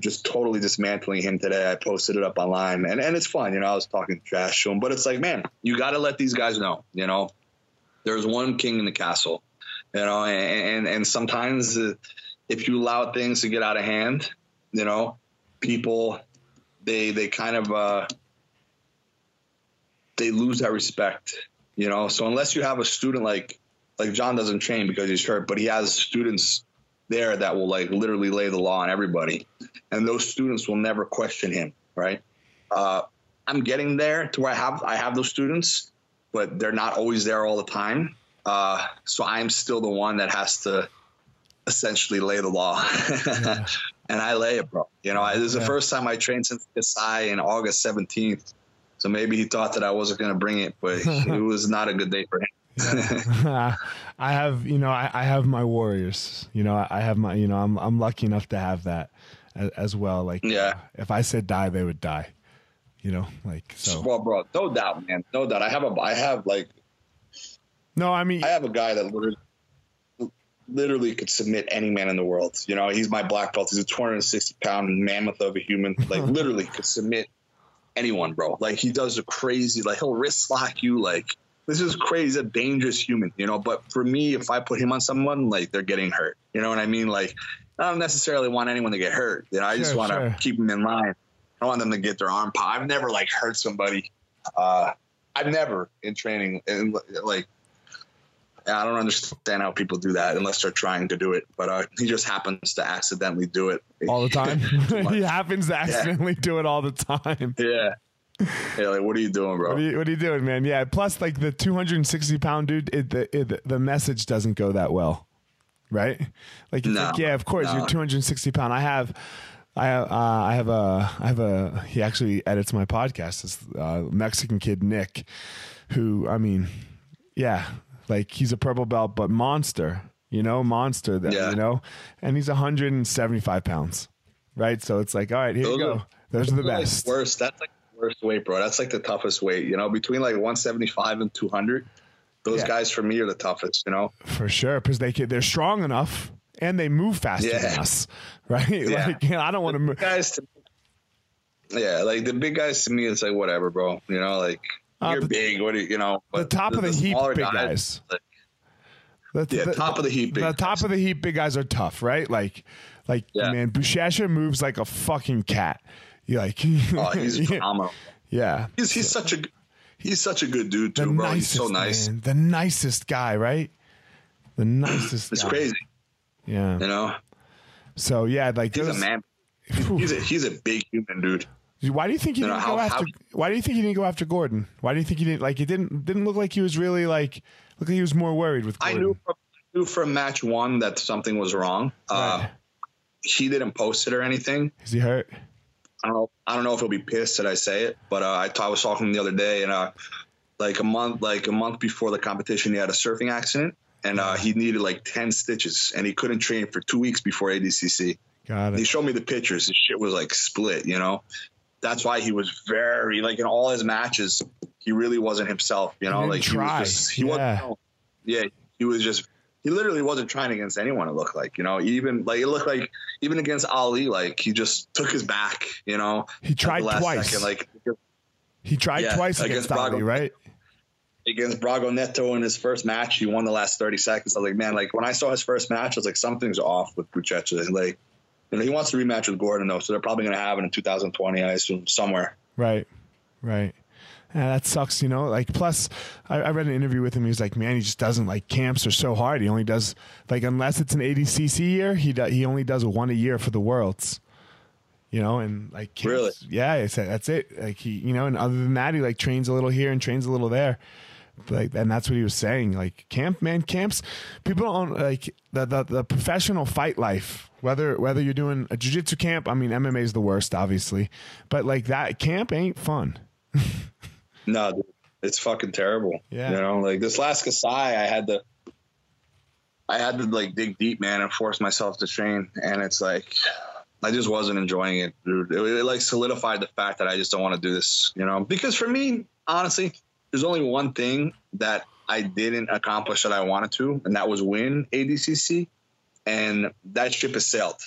just totally dismantling him today. I posted it up online, and and it's fun. You know, I was talking trash to him, but it's like, man, you got to let these guys know. You know, there's one king in the castle. You know, and and, and sometimes uh, if you allow things to get out of hand, you know, people they they kind of uh, they lose that respect. You know, so unless you have a student like like John doesn't train because he's hurt, but he has students there that will like literally lay the law on everybody, and those students will never question him. Right? Uh, I'm getting there to where I have I have those students, but they're not always there all the time. Uh, so I'm still the one that has to essentially lay the law, and I lay it, bro. You know, I, this is the first time I trained since Kasai in August 17th. So maybe he thought that I wasn't going to bring it, but it was not a good day for him. I have, you know, I, I have my warriors. You know, I, I have my, you know, I'm I'm lucky enough to have that as, as well. Like, Yeah. uh, if I said die, they would die. You know, like so. Well, bro, no doubt, man, no doubt. I have a, I have like, No, I mean, I have a guy that literally, literally could submit any man in the world. You know, he's my black belt. He's a 260 pound mammoth of a human. Like, literally could submit anyone, bro. Like, he does a crazy, like, he'll wrist lock you. Like, this is crazy, a dangerous human, you know. But for me, if I put him on someone, like, they're getting hurt. You know what I mean? Like, I don't necessarily want anyone to get hurt. You know, I just want to sure. keep them in line. I want them to get their arm popped. I've never like hurt somebody. Uh, I've never in training and like. I don't understand how people do that unless they're trying to do it. But uh, he just happens to accidentally do it all the time. He happens to accidentally do it all the time. yeah. Yeah, like what are you doing, bro? What are, you, what are you doing, man? Yeah. Plus, like the 260 pound dude, it, the it, the message doesn't go that well, right? Like, No, like yeah, of course no. you're 260 pound. I have, I have, uh, I have a, I have a. He actually edits my podcast. This uh, Mexican kid Nick, who I mean, yeah, like he's a purple belt, but monster. You know, monster. That Yeah. you know, and he's 175 pounds, right? So it's like, all right, here you go. are- Those are the Like, best. worst. That's like the worst weight, bro. That's like the toughest weight. You know, between like 175 and 200, those Yeah. guys for me are the toughest. You know, For sure, because they can, they're strong enough and they move faster Yeah. than us, right? Yeah. Like, you know, I don't want to move. guys. To, yeah, like the big guys to me, it's like whatever, bro. You know, like Uh, you're the- big. What do you, you know? The top of the heap, big guys. like, The, Yeah, top of the heap big The guys. top of the heap, big guys are tough, right? Like, like Yeah. man, Buchecha moves like a fucking cat. You like, oh, he's phenomenal. yeah, He's he's such a he's such a good dude the bro. nicest, He's so nice. man. the nicest guy, right? The nicest. It's guy. crazy. Yeah. You know, So yeah, like he's a man. Phew. He's a he's a big human dude. Why do you think he You didn't how- go after? how- why do you think he didn't go after Gordon? Why do you think he didn't like? It didn't didn't look like he was really like. Look like he was more worried with. I Gordon. knew from, knew from match one that something was wrong. Uh, he didn't post it or anything. Is he hurt? I don't know. I don't know if he'll be pissed that I say it, but uh, I, t- I was talking to him the other day, and uh, like a month, like a month before the competition, he had a surfing accident, and uh, he needed like ten stitches, and he couldn't train for two weeks before ADCC. Got it. He showed me the pictures. His shit was like split, you know. That's why he was very like in all his matches, he really wasn't himself, you know. like try. he was just he Yeah. wasn't. Yeah, he was just. He literally wasn't trying against anyone. It looked like, you know, even like it looked like even against Ali, like he just took his back, you know. He tried last twice. second, like He tried Yeah, twice against against Ali, right? against Brago Neto in his first match, he won the last 30 seconds. I was like, man, like when I saw his first match, I was like, something's off with Buchecha. Like, you know, he wants to rematch with Gordon though, so they're probably going to have it in 2020, I assume, somewhere. Right, right. Yeah, that sucks, you know. Like, plus, I, I read an interview with him. He was like, "Man, he just doesn't like camps are so hard. He only does like unless it's an ADCC year, he do, he only does one a year for the worlds." You know, and like camps, Really? yeah, it's, that's it. Like he, you know, and other than that, he like trains a little here and trains a little there. Like, and that's what he was saying. Like camp, man, camps. People don't like the the, the professional fight life. Whether whether you're doing a jiu-jitsu camp, I mean, MMA is the worst, obviously, but like that camp ain't fun. No, dude, it's fucking terrible. Yeah. You know, like this last Kasai, I had to, I had to like dig deep, man, and force myself to train. And it's like, I just wasn't enjoying it, dude. It, it like solidified the fact that I just don't want to do this, you know, because for me, honestly, there's only one thing that I didn't accomplish that I wanted to, and that was win ADCC. And that ship has sailed.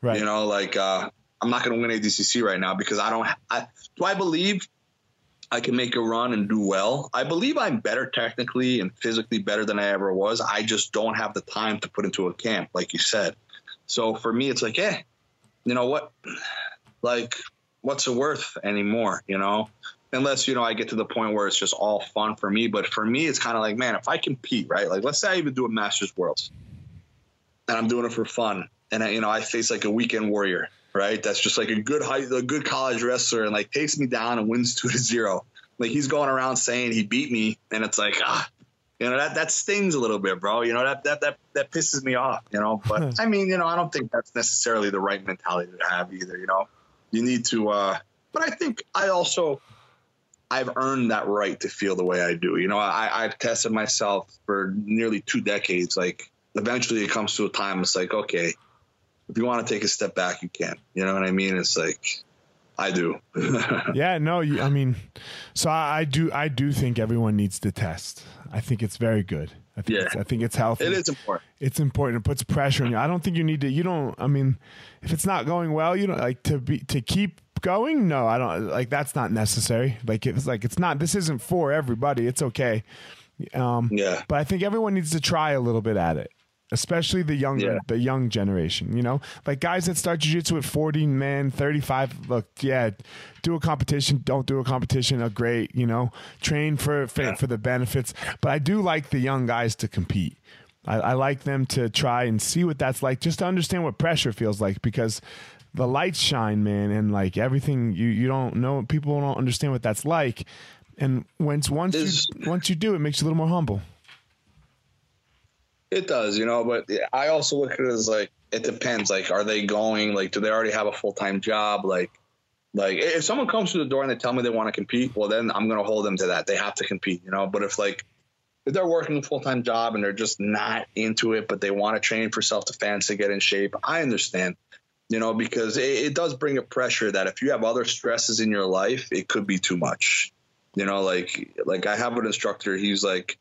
Right. You know, like uh, I'm not going to win ADCC right now because I don't. I, do I believe I can make a run and do well? I believe I'm better technically and physically better than I ever was. I just don't have the time to put into a camp, like you said. So for me, it's like, eh, you know what? Like, what's it worth anymore? You know, unless you know I get to the point where it's just all fun for me. But for me, it's kind of like, man, if I compete, right? Like, let's say I even do a Masters Worlds, and I'm doing it for fun, and I, you know I face like a weekend warrior, right? That's just like a good high, a good college wrestler, and like takes me down and wins two to zero. Like he's going around saying he beat me, and it's like ah, you know that that stings a little bit, bro. You know that that that that pisses me off, you know. But I mean, you know, I don't think that's necessarily the right mentality to have either. You know, you need to. uh But I think I also. I've earned that right to feel the way I do. You know, I, I've tested myself for nearly two decades. Like, eventually, it comes to a time. It's like, okay, if you want to take a step back, you can. You know what I mean? It's like, I do. yeah, no, you, I mean, so I, I do, I do think everyone needs to test. I think it's very good. I think, Yeah. it's, I think it's healthy. it is important. It's important. It puts pressure on you. I don't think you need to. You don't. I mean, if it's not going well, you don't like to be to keep going. No, I don't. Like that's not necessary. Like it's like it's not. This isn't for everybody. It's okay. Um, Yeah. but I think everyone needs to try a little bit at it. Especially the younger, Yeah. the young generation. You know, like guys that start jiu-jitsu at 40, man, 35. Look, yeah, do a competition. Don't do a competition. A great, you know, train for for, Yeah. for the benefits. But I do like the young guys to compete. I, I like them to try and see what that's like, just to understand what pressure feels like, because the lights shine, man, and like everything you you don't know, people don't understand what that's like. And once once you once you do, it makes you a little more humble. It does, you know, but I also look at it as like it depends. Like, are they going? Like, do they already have a full time job? Like, like if someone comes to the door and they tell me they want to compete, well, then I'm gonna hold them to that. They have to compete, you know. But if like if they're working a full time job and they're just not into it, but they want to train for self defense to get in shape, I understand, you know, because it, it does bring a pressure that if you have other stresses in your life, it could be too much. You know, like like I have an instructor. He's like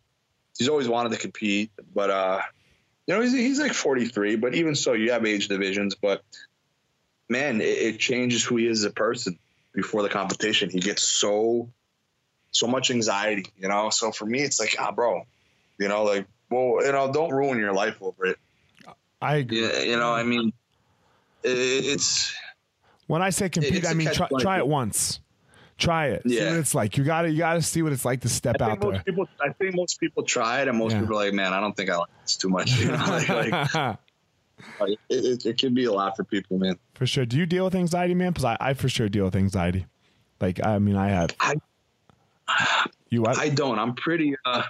he's always wanted to compete, but uh, you know, he's, he's like 43, but even so, you have age divisions. But man, it, it changes who he is as a person before the competition. He gets so so much anxiety, you know. So for me, it's like, ah, bro, you know, like, well, you know, don't ruin your life over it. I agree. Yeah, you know, I mean, it, it's When I say compete, It's I mean try, try it once. Try it. See Yeah. what it's like. You got to you got to see what it's like to step I out there. people. I think most people try it, and most Yeah. people are like, man, I don't think I like this too much. You know, like, like, like, it, it, it can be a lot for people, man. for sure. Do you deal with anxiety, man? Because I, I for sure deal with anxiety. Like I mean, I have. I- you what? I don't. I'm pretty. Uh,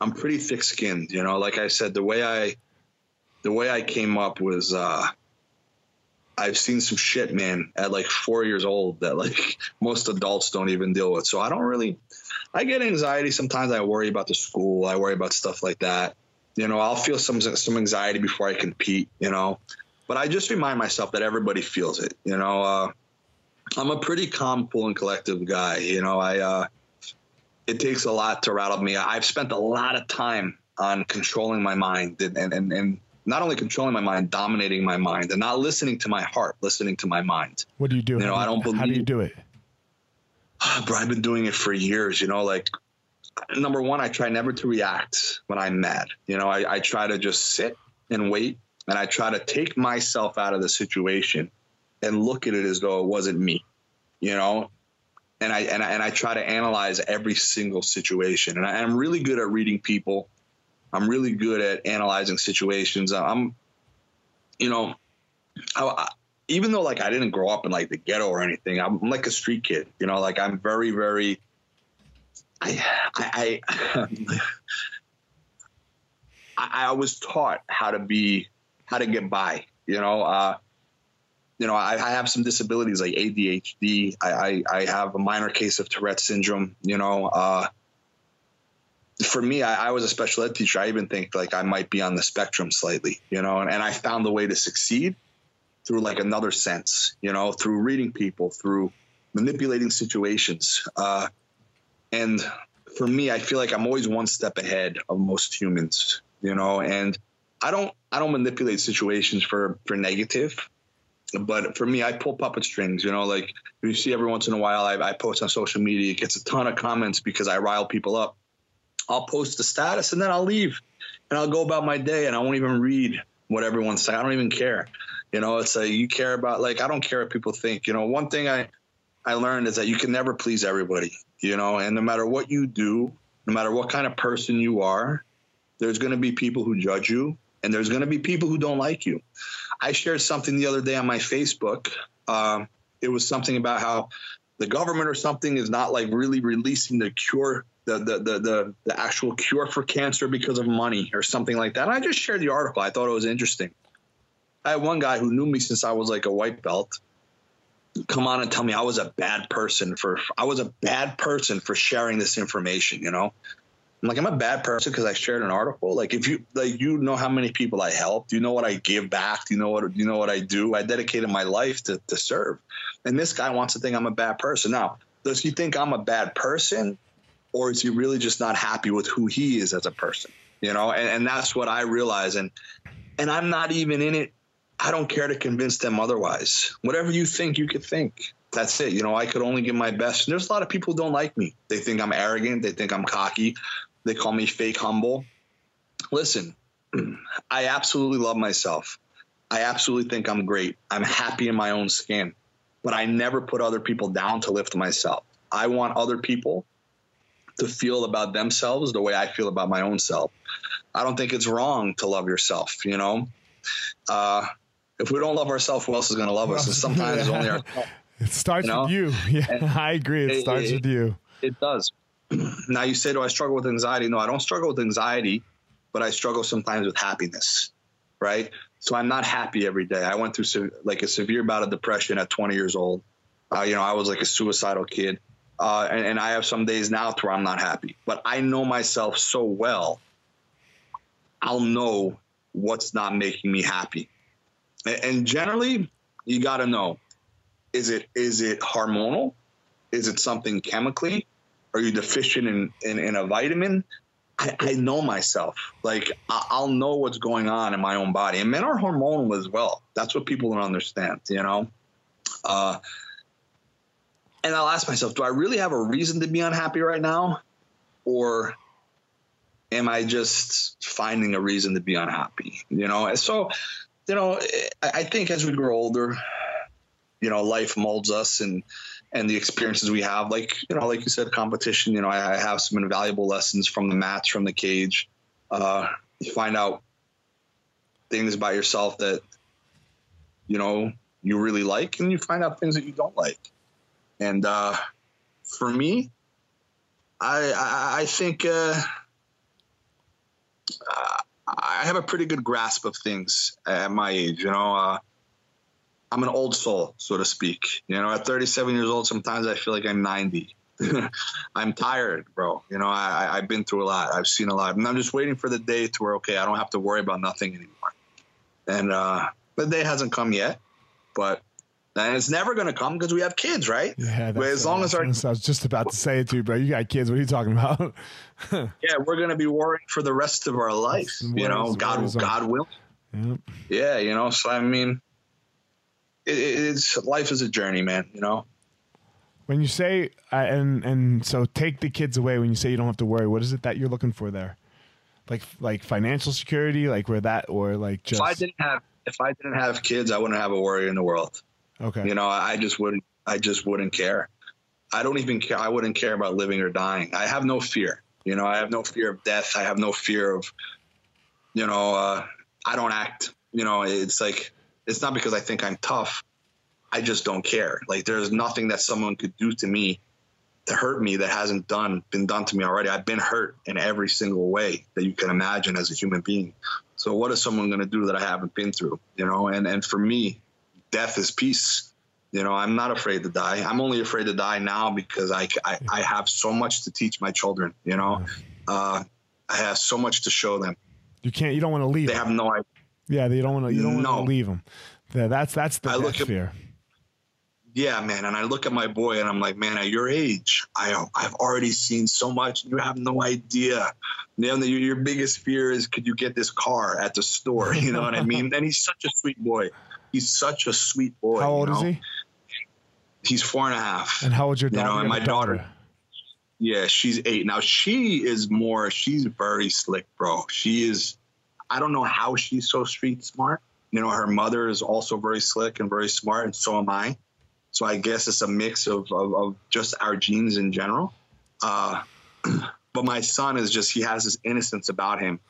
I'm pretty thick-skinned. You know, like I said, the way I, the way I came up was. Uh, I've seen some shit, man, at like four years old that like most adults don't even deal with. So I don't really. I get anxiety sometimes. I worry about the school. I worry about stuff like that. You know, I'll feel some some anxiety before I compete. You know, but I just remind myself that everybody feels it. You know, uh, I'm a pretty calm, cool, and collective guy. You know, I. Uh, it takes a lot to rattle me. I've spent a lot of time on controlling my mind and, and, and, and not only controlling my mind, dominating my mind and not listening to my heart, listening to my mind. what do you do? you know, how, I don't How do you do it? Ah, bro, I've been doing it for years, you know, like number one, I try never to react when I'm mad. You know, I, I try to just sit and wait and I try to take myself out of the situation and look at it as though it wasn't me, you know? And I, and I, and I try to analyze every single situation. And I, I'm really good at reading people. I'm really good at analyzing situations. I'm, you know, I, even though like I didn't grow up in like the ghetto or anything, I'm like a street kid. You know, like I'm very, very. I I I, I, I was taught how to be, how to get by. You know, uh, you know, I, I have some disabilities like ADHD. I, I I have a minor case of Tourette syndrome. You know, uh, for me, I, I was a special ed teacher. I even think like I might be on the spectrum slightly. You know, and, and I found the way to succeed through like another sense, you know, through reading people, through manipulating situations. Uh, and for me, I feel like I'm always one step ahead of most humans, you know, and I don't, I don't manipulate situations for, for negative, but for me, I pull puppet strings, you know, like you see every once in a while, I, I post on social media, it gets a ton of comments because I rile people up. I'll post the status and then I'll leave and I'll go about my day and I won't even read what everyone's saying. I don't even care. You know, it's like you care about like I don't care what people think. You know, one thing I I learned is that you can never please everybody. You know, and no matter what you do, no matter what kind of person you are, there's going to be people who judge you, and there's going to be people who don't like you. I shared something the other day on my Facebook. Um, it was something about how the government or something is not like really releasing the cure. The, the, the, the, actual cure for cancer because of money or something like that. And I just shared the article. I thought it was interesting. I had one guy who knew me since I was like a white belt come on and tell me I was a bad person for I was a bad person for sharing this information, you know? I'm like I'm a bad person because I shared an article. Like if you like you know how many people I helped, you know what I give back, you know what you know what I do? I dedicated my life to to serve. And this guy wants to think I'm a bad person. Now, does he think I'm a bad person or is he really just not happy with who he is as a person? You know, and, and that's what I realize and and I'm not even in it I don't care to convince them otherwise. Whatever you think, you could think. That's it. You know, I could only give my best. And there's a lot of people who don't like me. They think I'm arrogant. They think I'm cocky. They call me fake humble. Listen, I absolutely love myself. I absolutely think I'm great. I'm happy in my own skin, but I never put other people down to lift myself. I want other people to feel about themselves the way I feel about my own self. I don't think it's wrong to love yourself, you know? Uh, if we don't love ourselves, who else is going to love us? And sometimes it's only ourselves. It starts you know? with you. Yeah, and I agree. It, it starts it, with you. It does. now you say, do I struggle with anxiety? No, I don't struggle with anxiety, but I struggle sometimes with happiness, right? So I'm not happy every day. I went through like a severe bout of depression at 20 years old. Uh, you know, I was like a suicidal kid. Uh, and, and I have some days now to where I'm not happy, but I know myself so well. I'll know what's not making me happy. And, and generally, you got to know is it is it hormonal? Is it something chemically? Are you deficient in, in, in a vitamin? I, I, know myself. Like I'll know what's going on in my own body. And men are hormonal as well. That's what people don't understand, you know? Uh, and I'll ask myself, do I really have a reason to be unhappy right now? Or am I just finding a reason to be unhappy? You know, and so, you know, I think as we grow older, you know, life molds us and and the experiences we have, like you know, like you said, competition. You know, I, I have some invaluable lessons from the mats, from the cage. Uh, you find out things about yourself that you know you really like, and you find out things that you don't like. And uh, for me, I I, I think uh, I have a pretty good grasp of things at my age. You know, uh, I'm an old soul, so to speak. You know, at 37 years old, sometimes I feel like I'm 90. I'm tired, bro. You know, I, I've been through a lot. I've seen a lot, and I'm just waiting for the day to where okay, I don't have to worry about nothing anymore. And uh, the day hasn't come yet, but and it's never going to come because we have kids, right? Yeah, but as long as our I was just about to say it to you, bro. You got kids. What are you talking about? yeah, we're going to be worrying for the rest of our life. You know, God, God will. Yep. Yeah, you know. So I mean, it, it's life is a journey, man. You know. When you say uh, and and so take the kids away. When you say you don't have to worry, what is it that you're looking for there? Like like financial security, like where that or like just. If I didn't have if I didn't have kids, I wouldn't have a worry in the world. Okay. You know, I just wouldn't. I just wouldn't care. I don't even care. I wouldn't care about living or dying. I have no fear. You know, I have no fear of death. I have no fear of, you know, uh, I don't act. You know, it's like it's not because I think I'm tough. I just don't care. Like there's nothing that someone could do to me to hurt me that hasn't done been done to me already. I've been hurt in every single way that you can imagine as a human being. So what is someone going to do that I haven't been through? You know, and and for me, death is peace. You know, I'm not afraid to die. I'm only afraid to die now because I, I, I have so much to teach my children. You know, uh, I have so much to show them. You can't. You don't want to leave. They them. have no idea. Yeah, they don't want to. You don't no. want to leave them. Yeah, that's that's the I look at, fear. Yeah, man, and I look at my boy and I'm like, man, at your age, I I've already seen so much. You have no idea. You know, your biggest fear is could you get this car at the store? You know what I mean? And he's such a sweet boy. He's such a sweet boy. How old you know? is he? He's four and a half. And how old's your daughter? You know, and my daughter. daughter. Yeah, she's eight. Now she is more, she's very slick, bro. She is, I don't know how she's so street smart. You know, her mother is also very slick and very smart, and so am I. So I guess it's a mix of, of, of just our genes in general. Uh, but my son is just, he has this innocence about him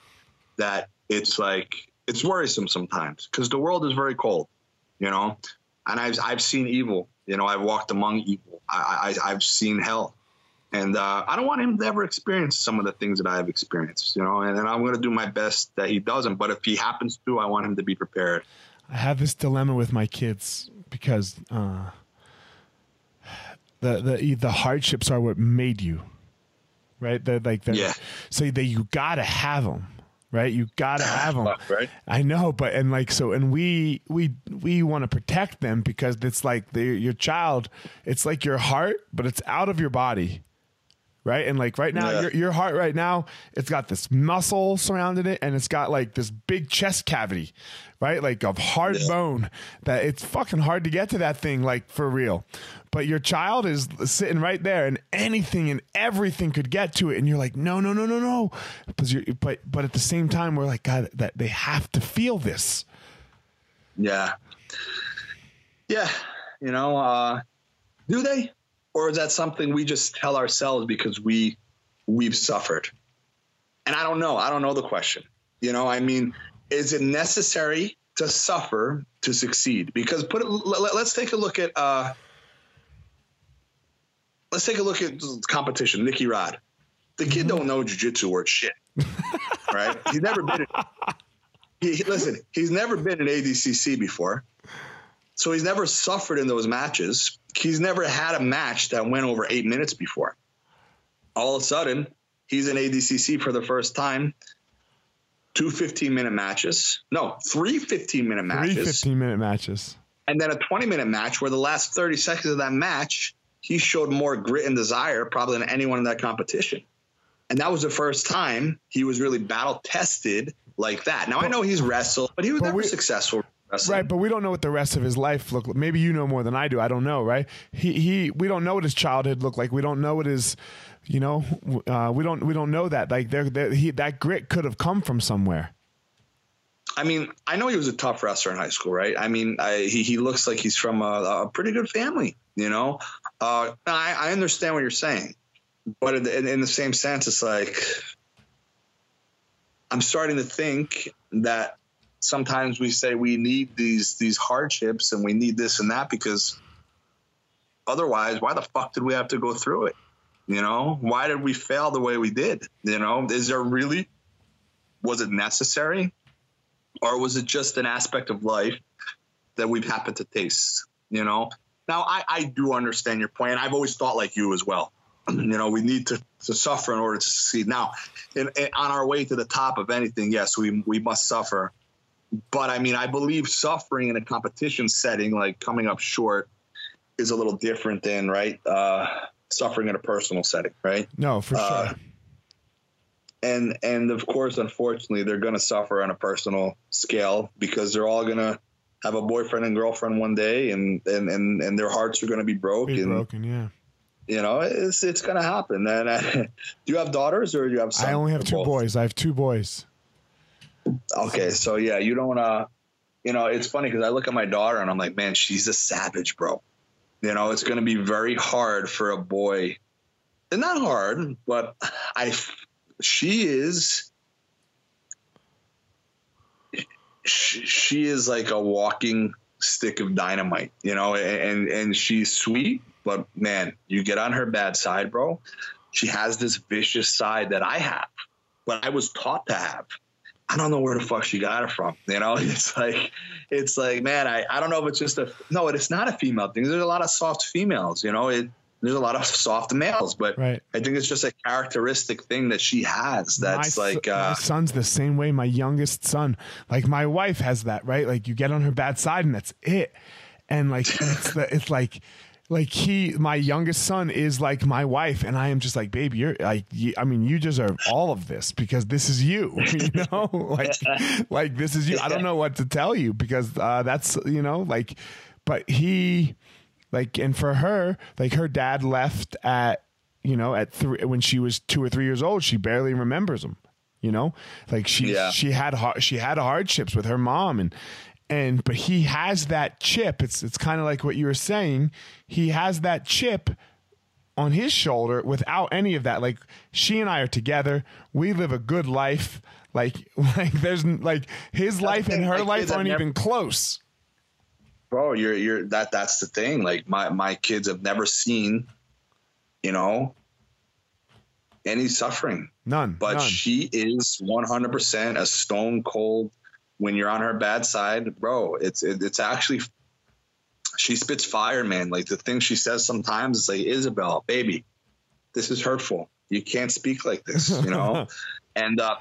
that it's like, it's worrisome sometimes because the world is very cold, you know. And I've I've seen evil, you know. I've walked among evil. I, I I've seen hell, and uh, I don't want him to ever experience some of the things that I have experienced, you know. And, and I'm going to do my best that he doesn't. But if he happens to, I want him to be prepared. I have this dilemma with my kids because uh, the the the hardships are what made you, right? They're like they're, yeah. So that you got to have them right? You got to ah, have them. right. I know, but and like so, and we we we want to protect them because it's like your child. It's like your heart, but it's out of your body, right? And like right now, Yeah. your, your heart right now, it's got this muscle surrounding it, and it's got like this big chest cavity, right? Like of hard Yeah. bone that it's fucking hard to get to that thing, like for real. But your child is sitting right there, and anything and everything could get to it, and you're like, no, no, no, no, no. But you're, but but at the same time, we're like, God, that they have to feel this. Yeah. Yeah. You know, uh, do they? Or is that something we just tell ourselves because we we've suffered? And I don't know. I don't know the question. You know, I mean, is it necessary to suffer to succeed? Because put it, let, us take a look at uh, let's take a look at competition. Nicky Rod, the kid don't know jujitsu worth shit, right? He's never been. In, he, he- listen, he's never been in ADCC before. So he's never suffered in those matches. He's never had a match that went over eight minutes before. All of a sudden, he's in ADCC for the first time. Two 15 minute matches. No, three 15 minute Three matches. 15 minute matches. And then a 20 minute match where the last 30 seconds of that match, he showed more grit and desire probably than anyone in that competition. And that was the first time he was really battle tested like that. Now I know he's wrestled, but he was but never we- successful wrestling. Right, but we don't know what the rest of his life looked like. Maybe you know more than I do. I don't know, right? He he we don't know what his childhood looked like. We don't know what his you know, uh, we don't we don't know that. Like there, there he that grit could have come from somewhere. I mean, I know he was a tough wrestler in high school, right? I mean, I, he he looks like he's from a, a pretty good family, you know. Uh, I, I understand what you're saying, but in, in, in the same sense, it's like I'm starting to think that sometimes we say we need these these hardships and we need this and that because otherwise, why the fuck did we have to go through it? You know, why did we fail the way we did? You know, is there really was it necessary? or was it just an aspect of life that we've happened to taste? You know. Now I, I do understand your point. I've always thought like you as well. you know, we need to, to suffer in order to succeed. Now, in, in, on our way to the top of anything, yes, we we must suffer. But I mean, I believe suffering in a competition setting, like coming up short, is a little different than right uh, suffering in a personal setting, right? No, for Uh, sure. and and of course unfortunately they're going to suffer on a personal scale because they're all going to have a boyfriend and girlfriend one day and and and, and their hearts are going to be broke Be and broken, yeah. you know it's it's going to happen and uh, do you have daughters or do you have sons? I only have two both? boys. I have two boys. Okay so yeah you don't uh you know it's funny because i look at my daughter and i'm like man she's a savage bro. You know it's going to be very hard for a boy and not hard but i she is she, she is like a walking stick of dynamite you know and and she's sweet but man you get on her bad side bro she has this vicious side that i have but i was taught to have I don't know where the fuck she got it from. You know, it's like, it's like, man, I, I don't know if it's just a, no, it's not a female thing. There's a lot of soft females, you know, it, there's a lot of soft males, but Right. I think it's just a characteristic thing that she has. That's my, like, uh, my son's the same way. My youngest son, like my wife, has that right. Like you get on her bad side, and that's it. And like it's the, it's like like he, my youngest son, is like my wife, and I am just like, baby, you're like, you, I mean, you deserve all of this because this is you. You know, like like this is you. I don't know what to tell you because uh, that's you know like, but he like and for her like her dad left at you know at three when she was two or three years old she barely remembers him you know like she Yeah. she had she had hardships with her mom and and but he has that chip. It's it's kind of like what you were saying. He has that chip on his shoulder without any of that. Like she and I are together. We live a good life. Like like there's like his life and her life aren't never- even close. Bro, you're, you're, that, that's the thing. Like my, my kids have never seen, you know, any suffering. none. But none. she is 100% a stone cold when you're on her bad side bro it's it, it's actually she spits fire man. Like the thing she says sometimes is like isabel baby this is hurtful. You can't speak like this you know? And uh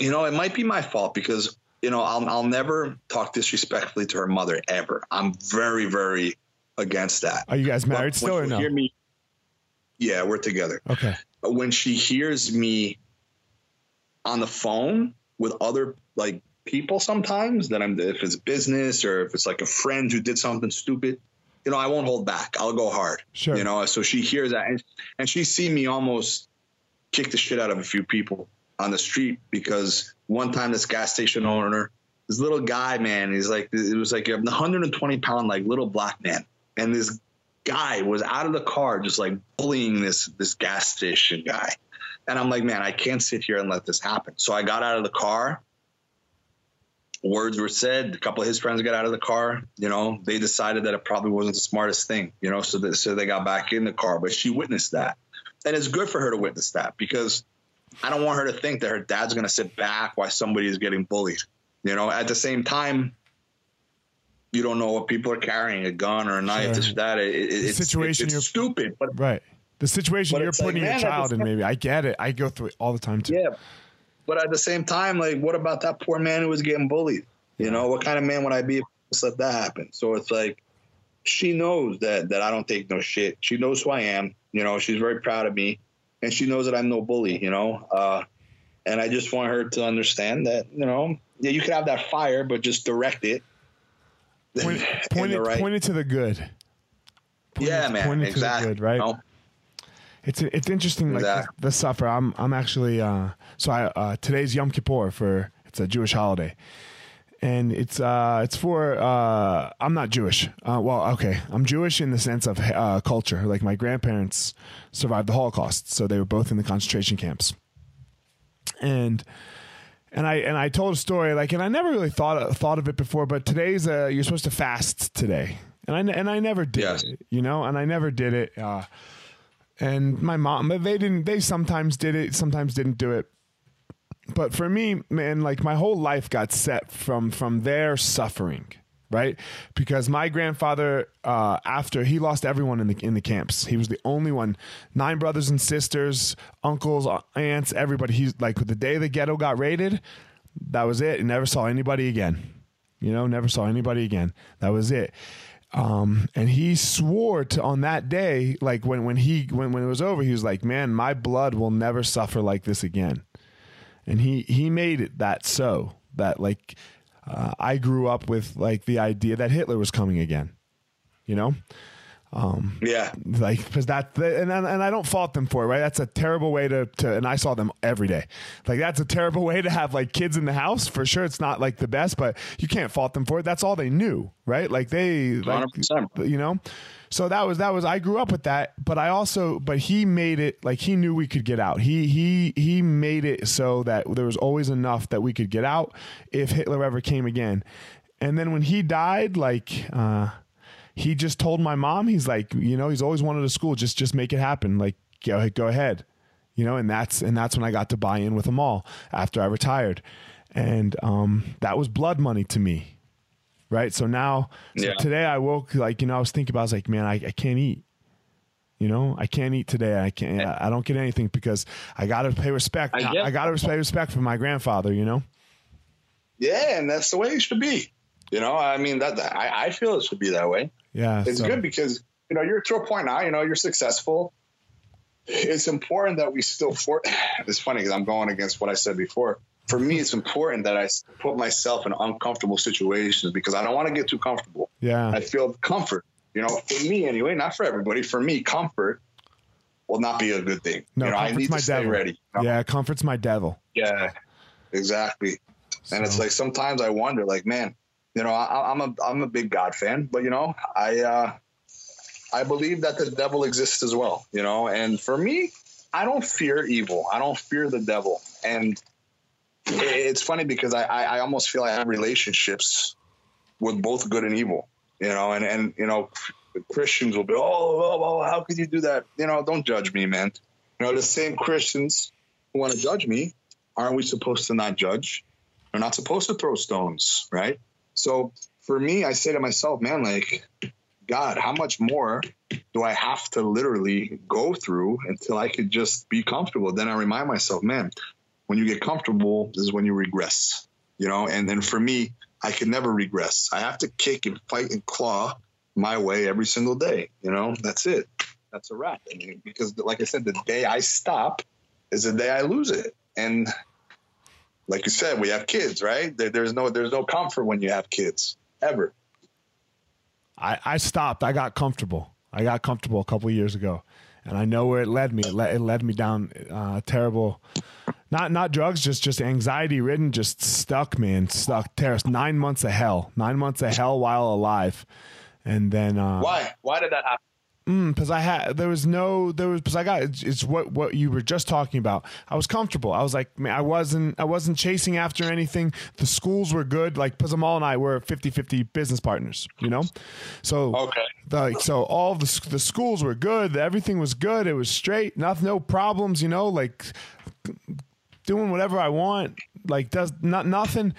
you know it might be my fault because you know I'll, I'll never talk disrespectfully to her mother ever. I'm very very against that. Are you guys But married still or no? hear me yeah we're together. Okay. When she hears me on the phone with other like people sometimes that I'm if it's business or if it's like a friend who did something stupid, you know, I won't hold back. I'll go hard. Sure. You know, so she hears that and, and she see me almost kick the shit out of a few people on the street because one time this gas station owner, this little guy, man, he's like it was like a 120 pound like little black man. And this guy was out of the car just like bullying this this gas station guy. And I'm like, man, I can't sit here and let this happen. So I got out of the car words were said. A couple of his friends got out of the car. You know, they decided that it probably wasn't the smartest thing. You know, so that so they got back in the car. But she witnessed that, and it's good for her to witness that because I don't want her to think that her dad's going to sit back while somebody is getting bullied. You know, at the same time. You don't know what people are carrying a gun or a knife, Sure. this or that. It, it, The it's, situation you're- it's stupid, but Right. The situation But you're like, putting man, your child in, maybe. I get it. I go through it all the time too. Yeah. But at the same time, like, what about that poor man who was getting bullied? You know, what kind of man would I be if I let that happen? So it's like, she knows that that I don't take no shit. She knows who I am. You know, she's very proud of me, and she knows that I'm no bully. You know, uh, and I just want her to understand that you know, yeah, you can have that fire, but just direct it. Point, in point, it, right- point it to the good. Point yeah, it- man, point it to the good, right? You know? It's it's interesting, like Exactly. the, the suffer. I'm I'm actually uh, so I uh, today's Yom Kippur for it's a Jewish holiday, and it's uh it's for uh I'm not Jewish. Uh, well, okay, I'm Jewish in the sense of uh, culture. Like my grandparents survived the Holocaust, so they were both in the concentration camps, and and I and I told a story like, and I never really thought thought of it before, but today's uh, you're supposed to fast today, and I and I never did Yes. it, you know, and I never did it. Uh, and my mom, they didn't. They sometimes did it, sometimes didn't do it. But for me, man, like my whole life got set from from their suffering, right? Because my grandfather, uh, after he lost everyone in the in the camps, he was the only one. Nine brothers and sisters, uncles, aunts, everybody. He's like the day the ghetto got raided, that was it. And never saw anybody again. You know, never saw anybody again. That was it. Um, and he swore to on that day, like when when he when when it was over, he was like, "Man, my blood will never suffer like this again." and he he made it that so that like uh, I grew up with like the idea that Hitler was coming again, you know, Yeah, like because that and and I don't fault them for it, right? That's a terrible way to to and I saw them every day, like that's a terrible way to have like kids in the house for sure. It's not like the best, but you can't fault them for it. That's all they knew, right? Like they like 100%. you know so that was that was i grew up with that but i also but he made it like he knew we could get out he he he made it so that there was always enough that we could get out if hitler ever came again and then when he died like uh he just told my mom he's like you know he's always wanted a school just just make it happen like go, go ahead you know and that's and that's when i got to buy in with them all after i retired and um that was blood money to me right? So now, so Yeah. today I woke like you know I was thinking about I was like, man, I, I can't eat. You know, I can't eat today. I can't. I don't get anything because I got to pay respect. I I, get got to pay respect for my grandfather. You know. yeah, and that's the way it should be. You know, I mean that I, I feel it should be that way. Yeah. It's so- good because you know you're to a point now. You know you're successful. It's important that we still for. It's funny because I'm going against what I said before. For me, it's important that I put myself in uncomfortable situations because I don't want to get too comfortable. Yeah. I feel comfort. You know, for me anyway, not for everybody. For me, comfort will not be a good thing. No, you know, I need my to stay devil. ready. you know? Yeah, comfort's my devil. Yeah, exactly. And it's like sometimes I wonder, like, man, you know, I, I'm a I'm a big God fan, but you know, I uh, I believe that the devil exists as well. You know, and for me, I don't fear evil. I don't fear the devil. And it's funny because I I, I almost feel I have relationships with both good and evil. You know, and and you know, Christians will be, oh, oh, oh, how could you do that? You know, don't judge me, man. You know, the same Christians who want to judge me, aren't we supposed to not judge? We're not supposed to throw stones, right? So for me, I say to myself, man, like, God, how much more do I have to literally go through until I could just be comfortable? Then I remind myself, man, when you get comfortable, this is when you regress, you know? And then for me, I can never regress. I have to kick and fight and claw my way every single day, you know? That's it. that's a wrap. I mean, because, like I said, the day I stop is the day I lose it. And like you said, we have kids, right? There, there's no there's no comfort when you have kids ever. I, I stopped. I got comfortable. I got comfortable a couple years ago, and I know where it led me. It led, it led me down uh, terrible, not not drugs, just just anxiety ridden, just stuck, man, stuck. Terrace nine months of hell, nine months of hell while alive, and then uh, why why did that happen? Because mm, I had there was no there was because I got it's, it's, what what you were just talking about. I was comfortable. I was like man, I wasn't I wasn't chasing after anything. The schools were good. Like Pizamal and I were 50-50 business partners. You know, so okay. The, so all the the schools were good. Everything was good. It was straight. Nothing, no problems. You know, like doing whatever I want. Like does not nothing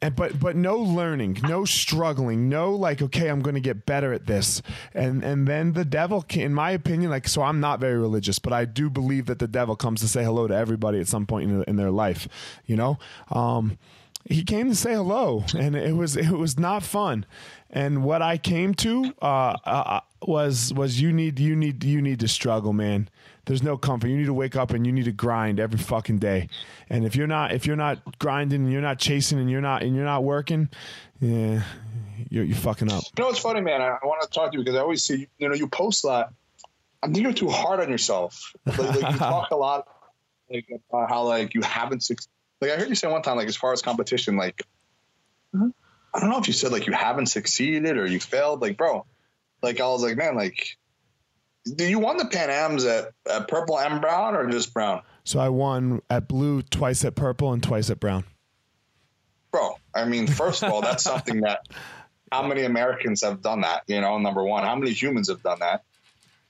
and but but no learning, no struggling, no like okay, I'm going to get better at this, and and then the devil, can, in my opinion, like so I'm not very religious, but I do believe that the devil comes to say hello to everybody at some point in, in their life, you know. Um, he came to say hello, and it was it was not fun. And what I came to uh, uh, uh was was you need you need you need to struggle, man there's no comfort. You need to wake up and you need to grind every fucking day. And if you're not if you're not grinding and you're not chasing and you're not and you're not working, yeah, you're you're fucking up. You know what's funny, man? I, I want to talk to you because I always see you know you post a lot. I think you're too hard on yourself. Like, like you talk a lot like about how like you haven't succeeded like I heard you say one time like as far as competition like mm-hmm. I don't know if you said like you haven't succeeded or you failed like bro like I was like man like do you won the Pan Ams at, at purple and brown or just brown? So I won at blue twice at purple and twice at brown. Bro, I mean, first of all, that's something that how many Americans have done that? You know, number one, how many humans have done that?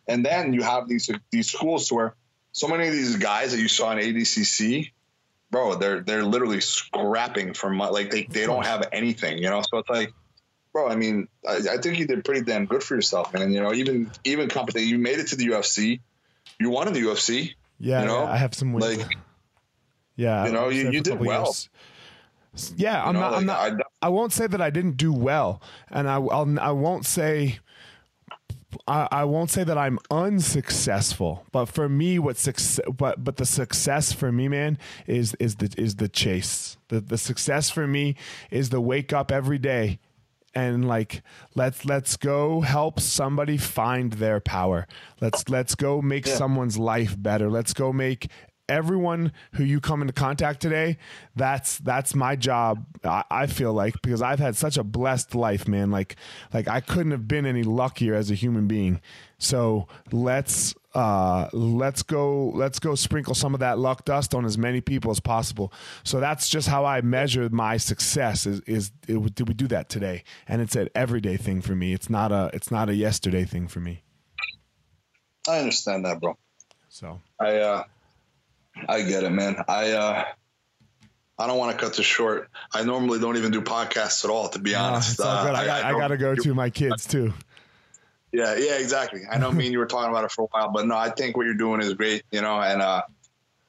And then you have these these schools where so many of these guys that you saw in ADCC, bro, they're they're literally scrapping for money. Like they, they don't have anything, you know. So it's like bro, I mean, I, I, think you did pretty damn good for yourself, man. You know, even even company, you made it to the UFC, you won in the UFC. Yeah, you know? yeah, I have some wins. Like, yeah, you know, you, you did well. Years. Yeah, I'm, know, not, like, I'm not. I, I won't say that I didn't do well, and I I'll, I won't say. I, I won't say that I'm unsuccessful, but for me, what success, but but the success for me, man, is is the is the chase. The the success for me is the wake up every day and like let's let's go help somebody find their power let's let's go make yeah. someone's life better let's go make everyone who you come into contact today that's that's my job I, I, feel like because i've had such a blessed life man like like i couldn't have been any luckier as a human being so let's uh, let's go let's go sprinkle some of that luck dust on as many people as possible. So that's just how I measure my success. Is is it, did we do that today? And it's an everyday thing for me. It's not a it's not a yesterday thing for me. I understand that, bro. So I uh, I get it, man. I uh, I don't want to cut this short. I normally don't even do podcasts at all, to be honest. Uh, I, I, I got to go to my kids too. Yeah, yeah, exactly. I know me and you were talking about it for a while, but no, I think what you're doing is great, you know, and uh,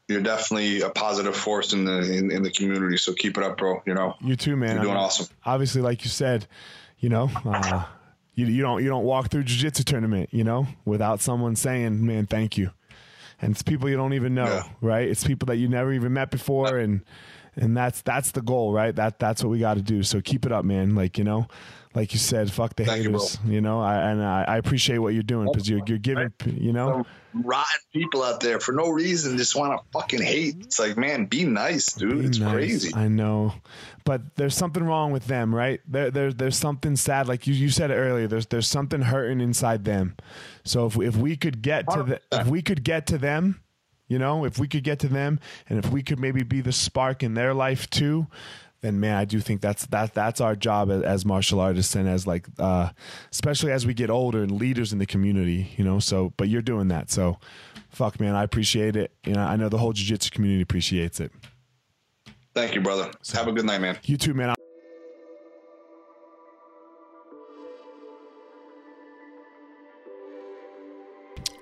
you're definitely a positive force in the in, in, the community. So keep it up, bro. You know, you too, man. You're doing I mean, awesome. Obviously, like you said, you know, uh, you you don't you don't walk through jiu-jitsu tournament, you know, without someone saying, "Man, thank you." And it's people you don't even know, yeah. right? It's people that you never even met before, and and that's that's the goal, right? That that's what we got to do. So keep it up, man. Like you know like you said, fuck the Thank haters. You, you, know, I, and I, I, appreciate what you're doing because you're you're giving, you know, Some rotten people out there for no reason just want to fucking hate. It's like, man, be nice, dude. Be it's nice. crazy. I know, but there's something wrong with them, right? There, there there's something sad. Like you, you said earlier. There's there's something hurting inside them. So if if we could get to the if we could get to them. You know, if we could get to them and if we could maybe be the spark in their life too, then man, I do think that's that that's our job as, as martial artists and as like uh, especially as we get older and leaders in the community, you know. So, but you're doing that, so fuck, man, I appreciate it. You know, I know the whole jiu-jitsu community appreciates it. Thank you, brother. So, Have a good night, man. You too, man.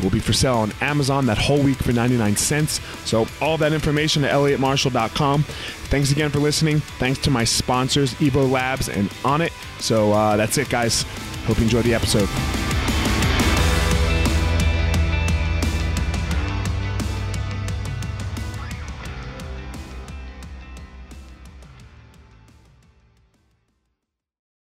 It will be for sale on Amazon that whole week for 99 cents. So all that information at elliottmarshall.com. Thanks again for listening. Thanks to my sponsors, Evo Labs and Onnit. So uh, that's it, guys. Hope you enjoyed the episode.